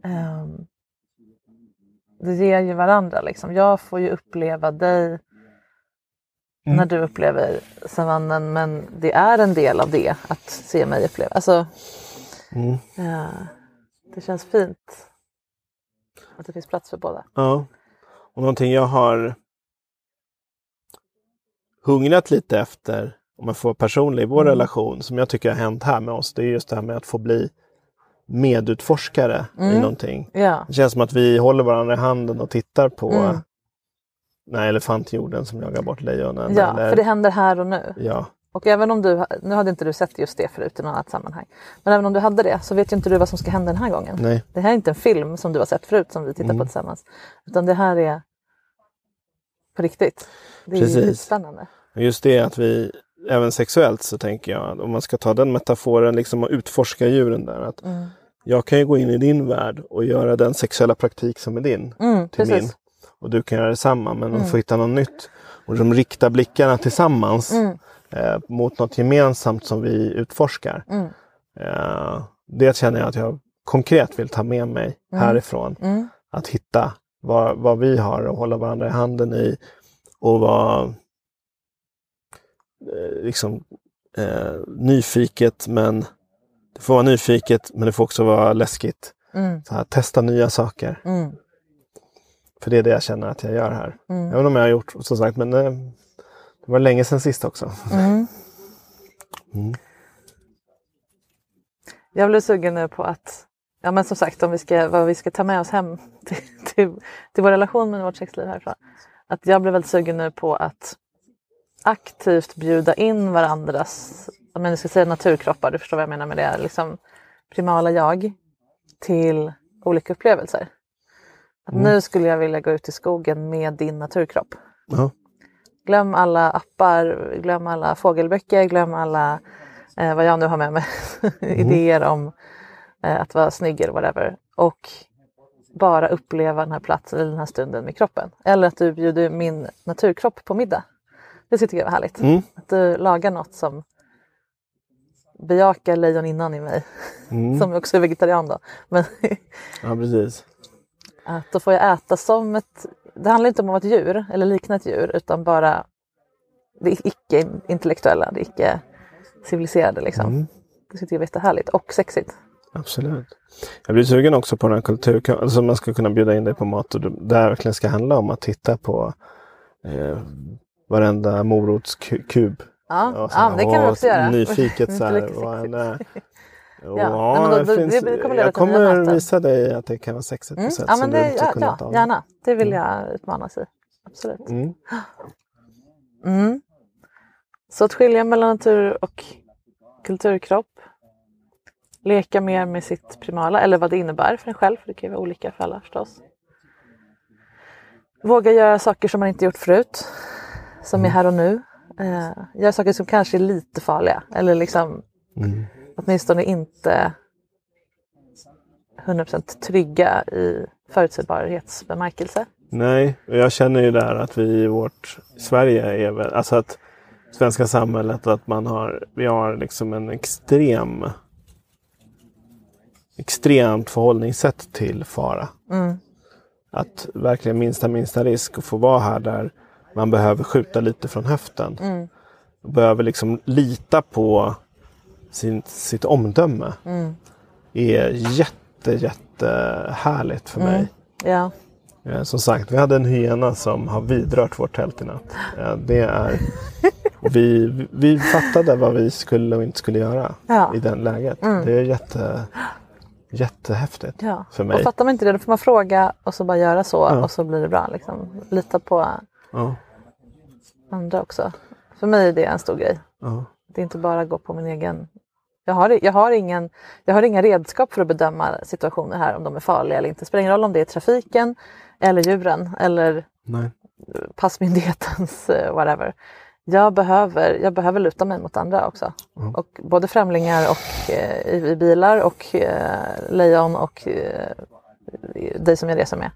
ehm, det ger ju varandra. Liksom. Jag får ju uppleva dig när du upplever savannen men det är en del av det att se mig uppleva. Alltså, Mm. eh, det känns fint att det finns plats för båda. Ja. Och någonting jag har hungrat lite efter, om jag får personlig, i vår Mm. relation, som jag tycker har hänt här med oss, det är just det här med att få bli medutforskare i Mm. någonting. Ja, Det känns som att vi håller varandra i handen och tittar på Mm. den här elefantjorden som jagar bort lejonen. ja eller, för det händer här och nu. ja. Och även om du, nu hade inte du sett just det förut i något annat sammanhang. Men även om du hade det så vet ju inte du vad som ska hända den här gången. Nej. Det här är inte en film som du har sett förut som vi tittar Mm. på tillsammans. Utan det här är på riktigt. Det är Precis. spännande. Just det att vi, även sexuellt så tänker jag, om man ska ta den metaforen liksom och utforska djuren där. Att Mm. Jag kan ju gå in i din värld och göra den sexuella praktik som är din Mm, till precis. min. Och du kan göra detsamma men Mm. de får hitta något nytt. Och de riktar blickarna tillsammans Mm. Eh, mot något gemensamt som vi utforskar. Mm. Eh, det känner jag att jag konkret vill ta med mig Mm. härifrån. Mm. Att hitta vad, vad vi har att hålla varandra i handen i och vara eh, liksom eh, nyfiket men det får vara nyfiket men det får också vara läskigt. Mm. Så här, testa nya saker. Mm. För det är det jag känner att jag gör här. Mm. Även om jag har gjort som sagt, men eh, det var länge sedan sist också. Mm. Mm. Jag blev sugen nu på att, ja men som sagt om vi ska, vad vi ska ta med oss hem till, till, till vår relation med vårt sexliv härifrån. Att jag blev väldigt sugen nu på att aktivt bjuda in varandras, om jag nu ska säga naturkroppar, du förstår vad jag menar med det, liksom primala jag till olika upplevelser. Att Mm. Nu skulle jag vilja gå ut i skogen med din naturkropp. Ja. Glöm alla appar, glöm alla fågelböcker, glöm alla eh, vad jag nu har med mig, idéer om eh, att vara snygg eller whatever. Och bara uppleva den här platsen, eller den här stunden med kroppen. Eller att du bjuder min naturkropp på middag. Det tycker jag var härligt. Mm. Att du lagar något som bejakar lejon innan i mig. Mm. Som också är vegetarian då. Men ja, precis. att då får jag äta som ett... Det handlar inte om att vara ett djur eller likna ett djur utan bara det icke-intellektuella, det icke-civiliserade. Liksom. Mm. Det tycker jag är jättehärligt och sexigt. Absolut. Jag blir sugen också på den här kultur, alltså man ska kunna bjuda in dig på mat och det det verkligen ska handla om att titta på eh, varenda morotskub. Ja, ja här, det kan och också göra. Nyfiket så här, vad är det? Ja, nej, men då- det det- finns, det kommer jag kommer visa dig att det kan vara sexigt Mm. på sätt Ja, som men du det, inte ja, kunnat ja, av. gärna. Det vill jag utmanas i. Absolut. Mm. Mm. Så att skilja mellan natur och kulturkropp. Leka mer med sitt primala, eller vad det innebär för en själv, för det kan ju vara olika för alla förstås. Våga göra saker som man inte gjort förut, som är här och nu. Eh, göra saker som kanske är lite farliga, eller liksom Mm. Åtminstone inte 100% trygga i förutsägbarhetsbemärkelse. Nej, och jag känner ju där att vi i vårt Sverige är väl, alltså att svenska samhället att man har, vi har liksom en extrem extremt förhållningssätt till fara. Mm. Att verkligen minsta minsta risk att få vara här där man behöver skjuta lite från höften. Mm. Behöver liksom lita på sin, sitt omdöme. Mm. är jätte, jätte härligt för mig. Mm. Ja. Eh, Som sagt, vi hade en hyena som har vidrört vårt tält i natt. Eh, Det är... vi, vi fattade vad vi skulle och inte skulle göra Ja. i den läget. Mm. Det är jätte, jättehäftigt Ja. för mig. Och fattar man inte det då får man fråga och så bara göra så Ja. och så blir det bra. Liksom. Lita på andra också. För mig är det en stor grej. Det är inte bara att gå på min egen... Jag har, jag, har ingen, jag har inga redskap för att bedöma situationer här om de är farliga eller inte. Det spelar ingen roll om det är trafiken eller djuren eller Nej. passmyndighetens eh, whatever. Jag behöver, jag behöver luta mig mot andra också. Mm. Och både främlingar och eh, i, i bilar och eh, lejon och eh, dig som jag reser med.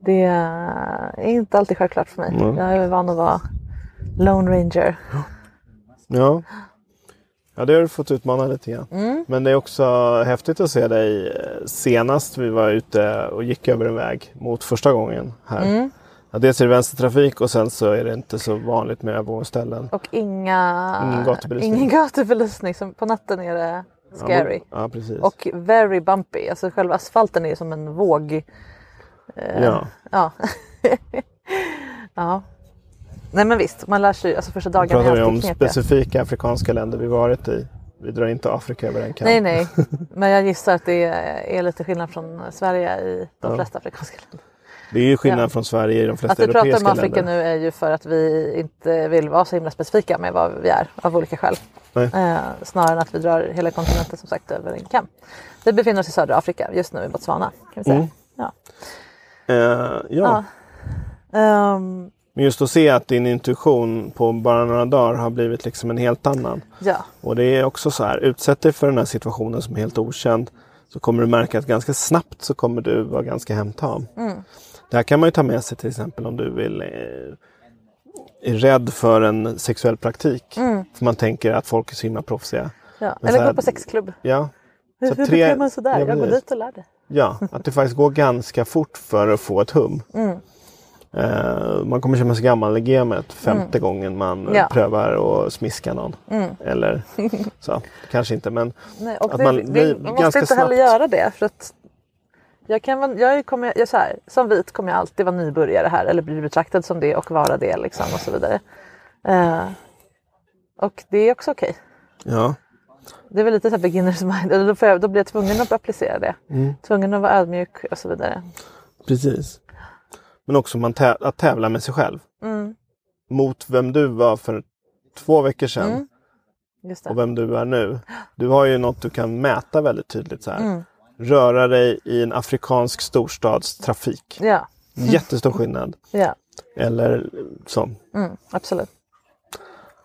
Det är inte alltid självklart för mig. Mm. Jag är van att vara Lone Ranger. Ja. Ja, det har du fått utmana lite grann. Mm. Men det är också häftigt att se dig eh, senast vi var ute och gick över en väg mot första gången här. Mm. Ja, dels är det vänstertrafik och sen så är det inte så vanligt med övergångsställen. Och inga, Ingen gatubelysning. ingen gatubelysning. På natten är det scary. Ja, ja precis. Och very bumpy. Alltså själva asfalten är som en våg. Eh, Ja. Ja. ja. Nej men visst, man lär sig alltså första Nu dagarna är pratar vi om knepiga. specifika afrikanska länder vi varit i. Vi drar inte Afrika över en kam. Nej nej, men jag gissar att det är, lite skillnad från Sverige i de Ja. flesta afrikanska länder. Det är ju skillnad Ja. från Sverige i de flesta Att vi pratar europeiska om Afrika länder. nu är ju för att vi inte vill vara så himla specifika med vad vi är av olika skäl. Eh, snarare än att vi drar hela kontinenten som sagt över en kam. Vi befinner oss i södra Afrika just nu i Botswana. Kan vi säga. Mm. Ja. Eh, ja. Ehm, Men just att se att din intuition på bara några dagar har blivit liksom en helt annan. ja. Och det är också så här, utsätt dig för den här situationen som är helt okänd. Så kommer du märka att ganska snabbt så kommer du vara ganska hemtam. Mm. Det här kan man ju ta med sig till exempel om du vill eh, är rädd för en sexuell praktik. Mm. För man tänker att folk är så himla proffsiga. ja. Eller här- gå på sexklubb. Ja, Hur, Så hur tre- beter man sig där? Ja, jag går dit och lär dig. ja, att det faktiskt går ganska fort för att få ett hum. Mm. Eh, man kommer känna sig gammal i gamet femte gången man Ja. prövar att smiska någon. Mm. Eller så, kanske inte men Nej, och Att det, man blir man måste ganska inte heller snabbt- göra det. För att jag kan, jag kommer, jag, så här, som vit kommer jag alltid vara nybörjare här eller bli betraktad som det och vara det liksom, och så vidare. Eh, och det är också okej. ja. Det är väl lite så här beginners mind. Då, jag, då blir jag tvungen att applicera det. Mm. Tvungen att vara ödmjuk och så vidare. Precis. Men också man tä- att tävla med sig själv. Mm. Mot vem du var för två veckor sedan Mm. Och vem du är nu. Du har ju något du kan mäta väldigt tydligt. Så här. Mm. Röra dig i en afrikansk storstadstrafik. Ja, Jättestor skillnad. ja. Eller så. Mm. absolut.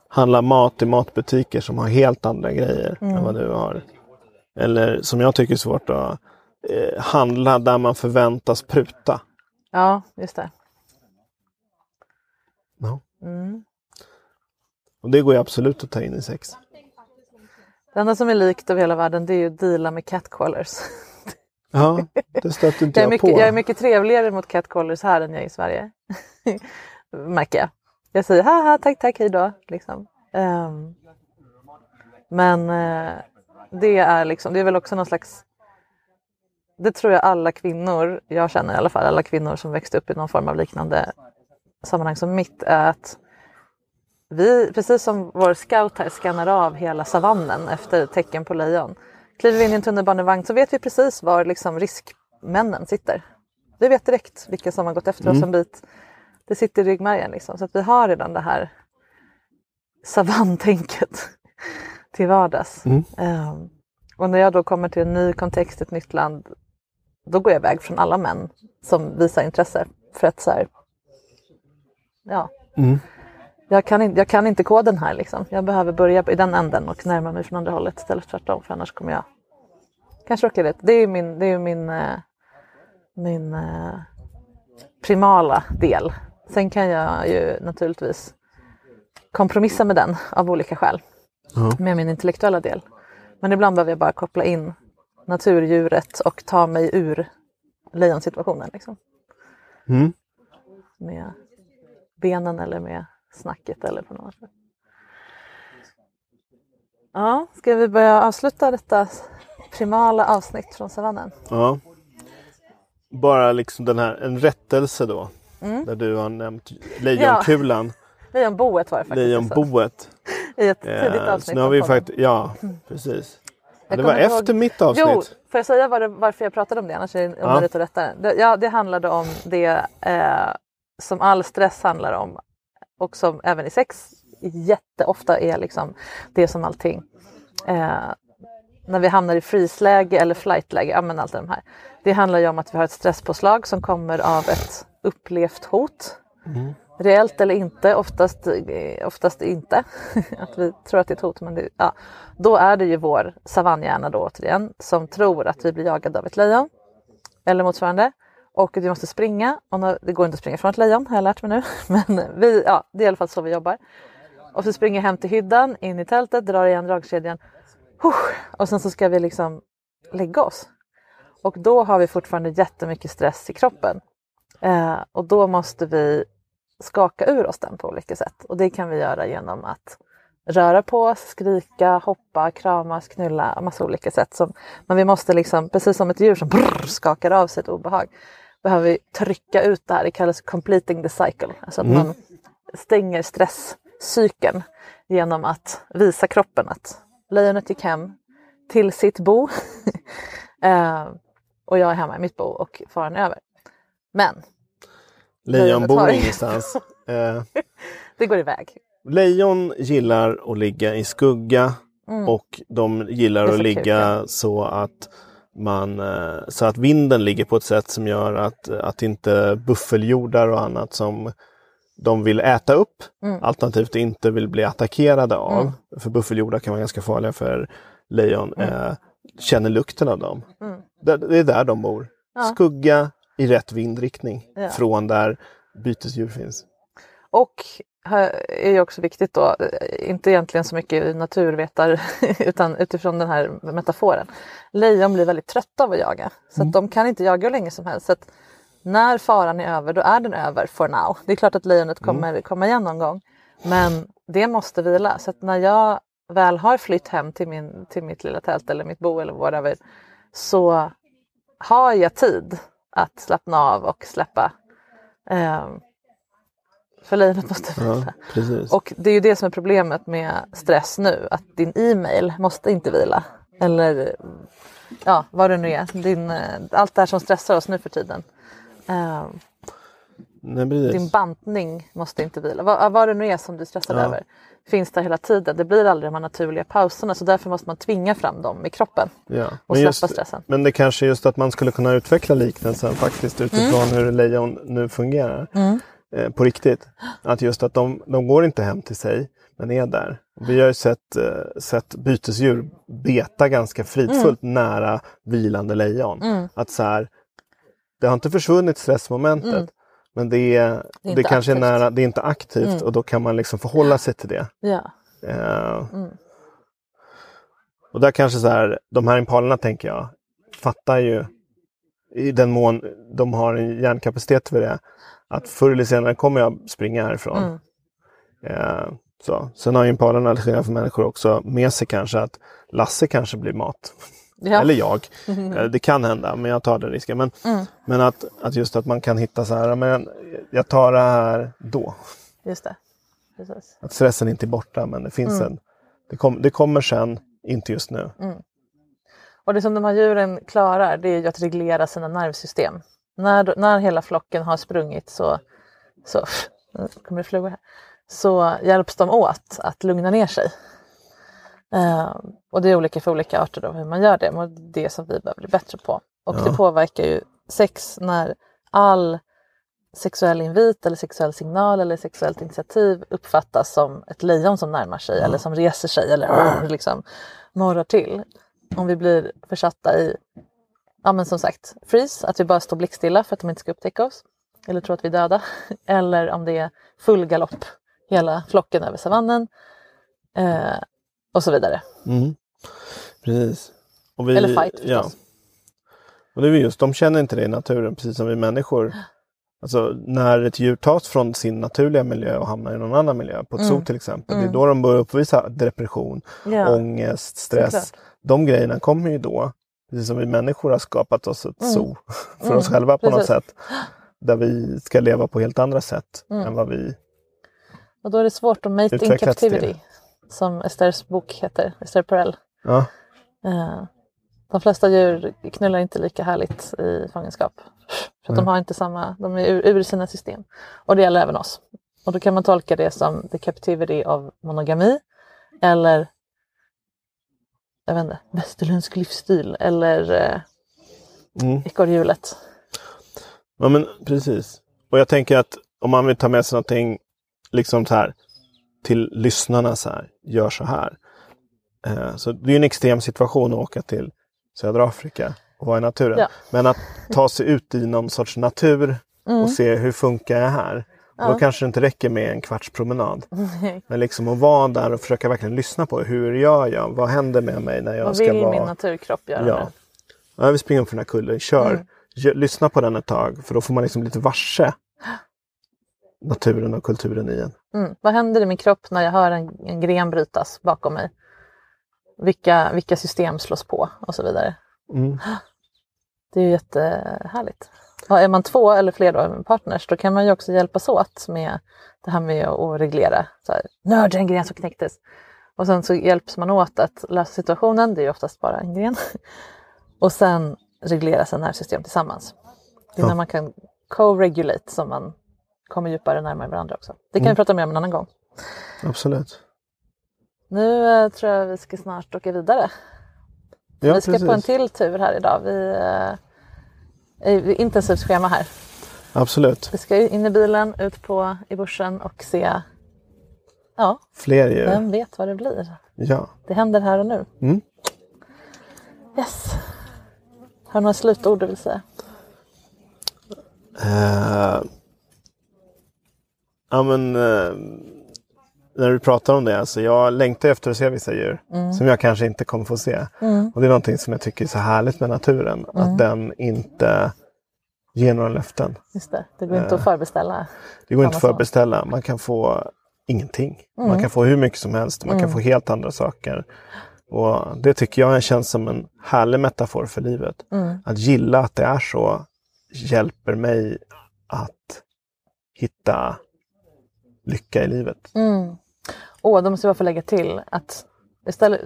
Handla mat i matbutiker som har helt andra grejer Mm. än vad du har. Eller som jag tycker är svårt att eh, handla där man förväntas pruta. Ja, just det. Ja. Mm. Och det går ju absolut att ta in i sex. Det enda som är likt över hela världen det är ju att deala med catcallers. Ja, det stötte inte Jag jag, mycket, på. jag är mycket trevligare mot catcallers här än jag är i Sverige. Märker jag. Jag säger haha, tack, tack, hej då. Liksom. Ehm, men eh, det är liksom, det är väl också någon slags det tror jag alla kvinnor, jag känner i alla fall, alla kvinnor som växte upp i någon form av liknande sammanhang som mitt är att vi, precis som vår scout här skannar av hela savannen efter tecken på lejon. Kliver vi in i en tunnelbanevagn så vet vi precis var liksom riskmännen sitter. Vi vet direkt vilka som har gått efter oss en bit. Det sitter i ryggmärgen liksom. Så att vi har redan det här savantänket till vardags. Mm. Ehm, och när jag då kommer till en ny kontext, ett nytt land, då går jag iväg från alla män som visar intresse. För att så här, ja, Mm. jag, kan inte, jag kan inte koden här liksom. Jag behöver börja i den änden och närma mig från andra hållet istället för tvärtom. För annars kommer jag kanske råka rätt. Det är min, det är min, eh, min eh, primala del. Sen kan jag ju naturligtvis kompromissa med den av olika skäl. Ja. Med min intellektuella del. Men ibland behöver jag bara koppla in naturdjuret och ta mig ur lejonsituationen. Liksom. Mm. Med benen eller med snacket eller på något sätt. Ja, ska vi börja avsluta detta primala avsnitt från savannen? Ja. Bara liksom den här, en rättelse då. Mm. Där du har nämnt lejonkulan, Lejonboet var det faktiskt. lejonboet. I ett tidigt Eh, avsnitt så nu har vi faktiskt, ja precis. Ja, det var ihåg- efter mitt avsnitt. Jo, får jag säga var det, varför jag pratade om det? Annars är det Ja. onödigt att rätta det. det. Ja, det handlade om det eh, som all stress handlar om och som även i sex jätteofta är liksom det som allting. Eh, när vi hamnar i freeze-läge eller flight-läge, ja men allt de här. Det handlar ju om att vi har ett stresspåslag som kommer av ett upplevt hot. Reellt eller inte, oftast, eh, oftast inte. att vi tror att det är ett hot. Men det, ja. Då är det ju vår savannhjärna då återigen som tror att vi blir jagade av ett lejon. Eller motsvarande. Och vi måste springa. Och när, det går inte att springa från ett lejon har jag lärt mig nu. Men vi, ja, det är i alla fall så vi jobbar. Och så springer hem till hyddan, in i tältet, drar igen dragkedjan. Och sen så ska vi liksom lägga oss. Och då har vi fortfarande jättemycket stress i kroppen. Eh, och då måste vi skaka ur oss den på olika sätt. Och det kan vi göra genom att röra på oss, skrika, hoppa, kramas, knulla, massa olika sätt. Som, men vi måste liksom, precis som ett djur som brrr, skakar av sig ett obehag, behöver vi trycka ut det här. Det kallas completing the cycle. Alltså att man stänger stresscykeln genom att visa kroppen att lejonet gick hem till sitt bo eh, och jag är hemma i mitt bo och faran är över. Men Lejon bor ingenstans. Eh, Det går iväg. lejon gillar att ligga i skugga och de gillar Mm. Att ligga så att man, eh, så att vinden ligger på ett sätt som gör att, att inte buffeljordar och annat som de vill äta upp Mm. alternativt inte vill bli attackerade av. För buffeljordar kan vara ganska farliga för lejon. Mm. Eh, känner lukten av dem. Det, det är där de bor. Skugga i rätt vindriktning Ja. från där bytesdjur finns. Och här är ju också viktigt då, inte egentligen så mycket naturvetar utan utifrån den här metaforen. Lejon blir väldigt trötta av att jaga så att de kan inte jaga hur länge som helst. Så när faran är över då är den över for now. Det är klart att lejonet kommer komma igen någon gång men det måste vila. Så när jag väl har flytt hem till, min, till mitt lilla tält eller mitt bo eller whatever så har jag tid att slappna av och släppa. Ehm, för lejonet måste vila. Ja. Och det är ju det som är problemet med stress nu, att din e-mail måste inte vila. Eller ja, vad det nu är. Din, eh, allt det här som stressar oss nu för tiden. Eh, Nej, din bantning måste inte vila. Vad, vad det nu är som du stressar Ja. över finns där hela tiden. Det blir aldrig de här naturliga pauserna så därför måste man tvinga fram dem i kroppen. Ja. och släppa just, stressen. men det kanske är just att man skulle kunna utveckla liknelsen faktiskt utifrån Mm. hur lejon nu fungerar. Eh, på riktigt. Att just att de, de går inte hem till sig, men är där. Vi har ju sett, eh, sett bytesdjur beta ganska fridfullt Mm. nära vilande lejon. Att så här, det har inte försvunnit stressmomentet. Men det, är, det, Mm. inte kanske är aktivt. Mm. nära, det är inte aktivt och då kan man liksom förhålla sig till det. Ja. Eh, Och där kanske så här, de här impalerna tänker jag, fattar ju i den mån de har en hjärnkapacitet för det, att förr eller senare kommer jag springa härifrån. Mm. Eh, så. Sen har ju impalerna, till skillnad från människor, också med sig kanske att Lasse kanske blir mat. Ja. Eller jag. Eh, Det kan hända, men jag tar den risken. Men, Mm. men att, att just att man kan hitta så här, men jag tar det här då. Just det. Precis. Att stressen inte är borta, men det finns Mm. en... Det, kom, det kommer sen, inte just nu. Och det som de här djuren klarar det är ju att reglera sina nervsystem. När, när hela flocken har sprungit så, så nu kommer det flugor här, så hjälps de åt att lugna ner sig. Eh, och det är olika för olika arter då hur man gör det, men det är det som vi behöver bli bättre på. Och det påverkar ju sex när all sexuell invit eller sexuell signal eller sexuellt initiativ uppfattas som ett lejon som närmar sig eller som reser sig eller liksom morrar till. Om vi blir försatta i, ja men som sagt, freeze, att vi bara står blickstilla för att de inte ska upptäcka oss eller tro att vi är döda. Eller om det är full galopp, hela flocken över savannen eh, och så vidare. Mm. Precis. Och vi, Eller fight förstås. Ja. Och det är just, de känner inte det i naturen, precis som vi människor. Alltså när ett djur tas från sin naturliga miljö och hamnar i någon annan miljö, på ett zoo till exempel. Det är då de börjar uppvisa depression, Mm. Ja. ångest, stress. Såklart. De grejerna kommer ju då, precis som vi människor har skapat oss ett zoo för Mm. oss själva på något Precis. sätt. Där vi ska leva på helt andra sätt Mm. än vad vi... Och då är det svårt att mate in Utvecklats till. Som Esthers bok heter, Esther Perel. Ja, Eh, de flesta djur knullar inte lika härligt i fångenskap. För de har inte samma, de är ur, ur sina system. Och det gäller även oss. Och då kan man tolka det som the captivity av monogami. Eller jag vet inte, västerländsk livsstil. Eller eh, Mm. ekorrhjulet. Ja men precis. Och jag tänker att om man vill ta med sig någonting liksom så här till lyssnarna så här, gör så här. Eh, så det är en extrem situation att åka till södra Afrika och vara i naturen. Ja. Men att ta sig ut i någon sorts natur och se hur funkar jag här. Och Då kanske det inte räcker med en kvarts promenad. Men liksom att vara där och försöka verkligen lyssna på hur gör jag? Vad händer med mig när jag Vad ska vill vara... min naturkropp göra Ja. nu? Ja, Jag vill springa upp för den här kullen. Kör! Mm. Lyssna på den ett tag för då får man liksom lite varse naturen och kulturen i en. Mm. Vad händer i min kropp när jag hör en, en gren brytas bakom mig? Vilka, vilka system slås på och så vidare. Mm. Det är ju jättehärligt. Och är man två eller fler då, med partners, då kan man ju också hjälpas åt med det här med att reglera. Så här, Nörd, en gren som knäcktes. Och sen så hjälps man åt att lösa situationen, det är ju oftast bara en gren. Och sen reglera sina nervsystem tillsammans. Det är Ja. när man kan co-regulate som man kommer djupare närmare varandra också. Det kan Mm. vi prata mer om en annan gång. Absolut. Nu eh, tror jag vi ska snart åka vidare. Ja, vi ska precis. på en till tur här idag. Vi eh, är intensivt schema här. Absolut. Vi ska in i bilen, ut på i börsen och se. Ja, Fler djur. vem vet vad det blir. Ja. Det händer här och nu. Mm. Yes. Har du några slutord du vill säga? Eh, ja men eh, när du pratar om det, alltså jag längtar efter att se vissa djur Mm. som jag kanske inte kommer få se. Och det är någonting som jag tycker är så härligt med naturen, Mm. att den inte ger några löften. Just det, det går inte att Eh. förbeställa. Det går inte att förbeställa, man kan få ingenting. Mm. Man kan få hur mycket som helst, man kan få helt andra saker. Och Det tycker jag känns som en härlig metafor för livet. Mm. Att gilla att det är så hjälper mig att hitta lycka i livet. Mm. Åh, då måste jag bara få lägga till att istället,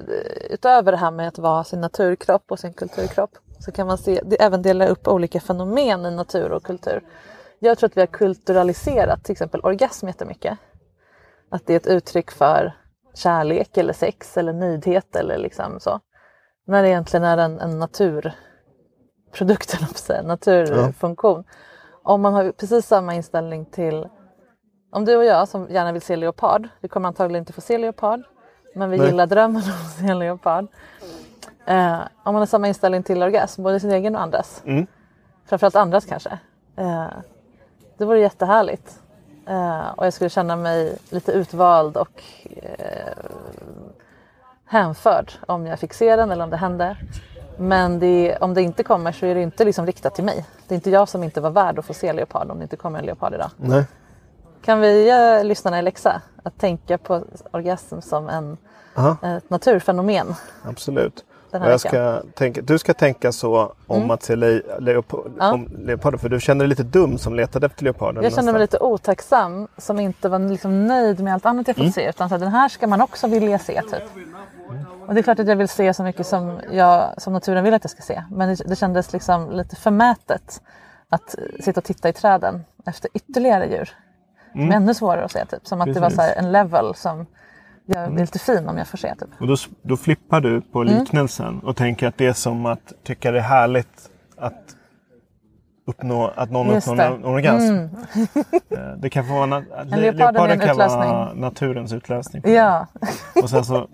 utöver det här med att vara sin naturkropp och sin kulturkropp så kan man se, det även dela upp olika fenomen i natur och kultur. Jag tror att vi har kulturaliserat till exempel orgasm jättemycket. Att det är ett uttryck för kärlek eller sex eller nöjdhet eller liksom så. När det egentligen är en, en naturprodukt, en naturfunktion. Om man har precis samma inställning till om du och jag som gärna vill se leopard, vi kommer antagligen inte få se leopard, men vi Nej. gillar drömmen om att se leopard. Eh, om man har samma inställning till orgasm, både sin egen och andras, Mm. framförallt andras kanske, eh, det vore jättehärligt. Eh, och jag skulle känna mig lite utvald och eh, hänförd om jag fick se den eller om det hände. Men det, om det inte kommer så är det inte liksom riktat till mig. Det är inte jag som inte var värd att få se leopard om det inte kommer en leopard idag. Nej. Kan vi ge lyssnarna en läxa? Att tänka på orgasm som en, Aha, ett naturfenomen. absolut. Ska tänka, du ska tänka så om att se le, leopo, Ja. om leoparden, för du känner dig lite dum som letade efter leoparden. Jag känner mig lite otacksam som inte var liksom nöjd med allt annat jag fått se. Utan så här, den här ska man också vilja se. Typ. Och det är klart att jag vill se så mycket som, jag, som naturen vill att jag ska se. Men det, det kändes liksom lite förmätet att sitta och titta i träden efter ytterligare djur. Som är ännu svårare att se. Typ. Som att det var Precis. så här, en level som jag blir lite fin om jag får se. Typ. Och då, då flippar du på Mm. liknelsen och tänker att det är som att tycka det är härligt att, uppnå, att någon Just uppnår det. Mm. en orgasm. Eh, Det kan vara, na- le- leoparden en leoparden kan vara naturens utlösning. Ja, Och sen så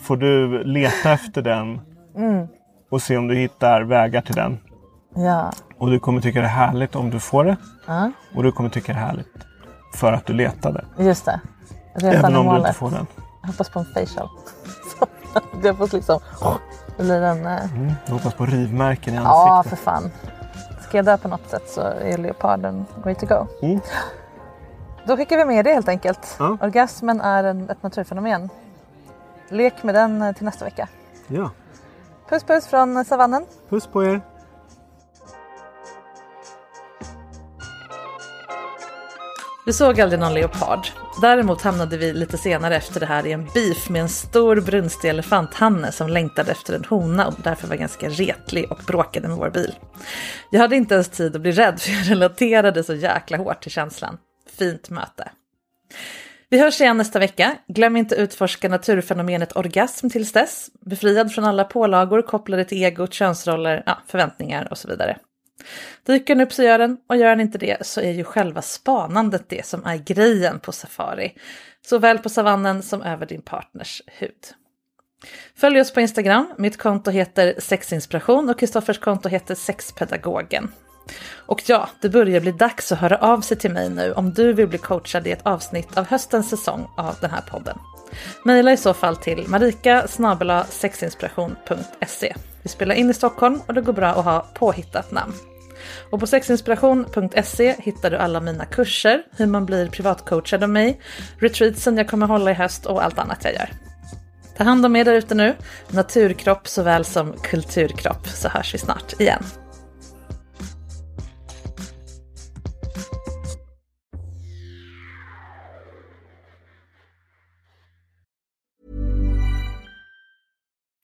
får du leta efter den Mm. och se om du hittar vägar till den. ja. Och du kommer tycka det är härligt om du får det. ja. Och du kommer tycka det är härligt för att du letade. just det. Resan Även om du inte målet. får den. Jag hoppas på en facial. Jag får liksom... Det blir en... eh, Mm. Jag hoppas på rivmärken i Ja, ansiktet. för fan. Ska jag dö på något sätt så är leoparden way to go. Mm. Då skickar vi med det helt enkelt. Ja. Orgasmen är en, ett naturfenomen. Lek med den eh, till nästa vecka. ja. Puss puss från savannen. Puss på er. Vi såg aldrig någon leopard. Däremot hamnade vi lite senare efter det här i en beef med en stor brunstig elefanthanne som längtade efter en hona och därför var ganska retlig och bråkade med vår bil. Jag hade inte ens tid att bli rädd för jag relaterade så jäkla hårt till känslan. Fint möte. Vi hörs igen nästa vecka. Glöm inte utforska naturfenomenet orgasm tills dess. Befriad från alla pålagor kopplade till egot, könsroller, ja, förväntningar och så vidare. Dyker den upp så gör den och gör den inte det så är ju själva spanandet det som är grejen på safari. Såväl på savannen som över din partners hud. Följ oss på Instagram. Mitt konto heter sexinspiration och Kristoffers konto heter sexpedagogen. Och ja, det börjar bli dags att höra av sig till mig nu om du vill bli coachad i ett avsnitt av höstens säsong av den här podden. Maila i så fall till marika sexinspiration.se. Vi spelar in i Stockholm och det går bra att ha påhittat namn. Och på sexinspiration.se hittar du alla mina kurser, hur man blir privatcoachad av mig, retreatsen jag kommer hålla i höst och allt annat jag gör. Ta hand om er där ute nu, naturkropp såväl som kulturkropp, så hörs vi snart igen.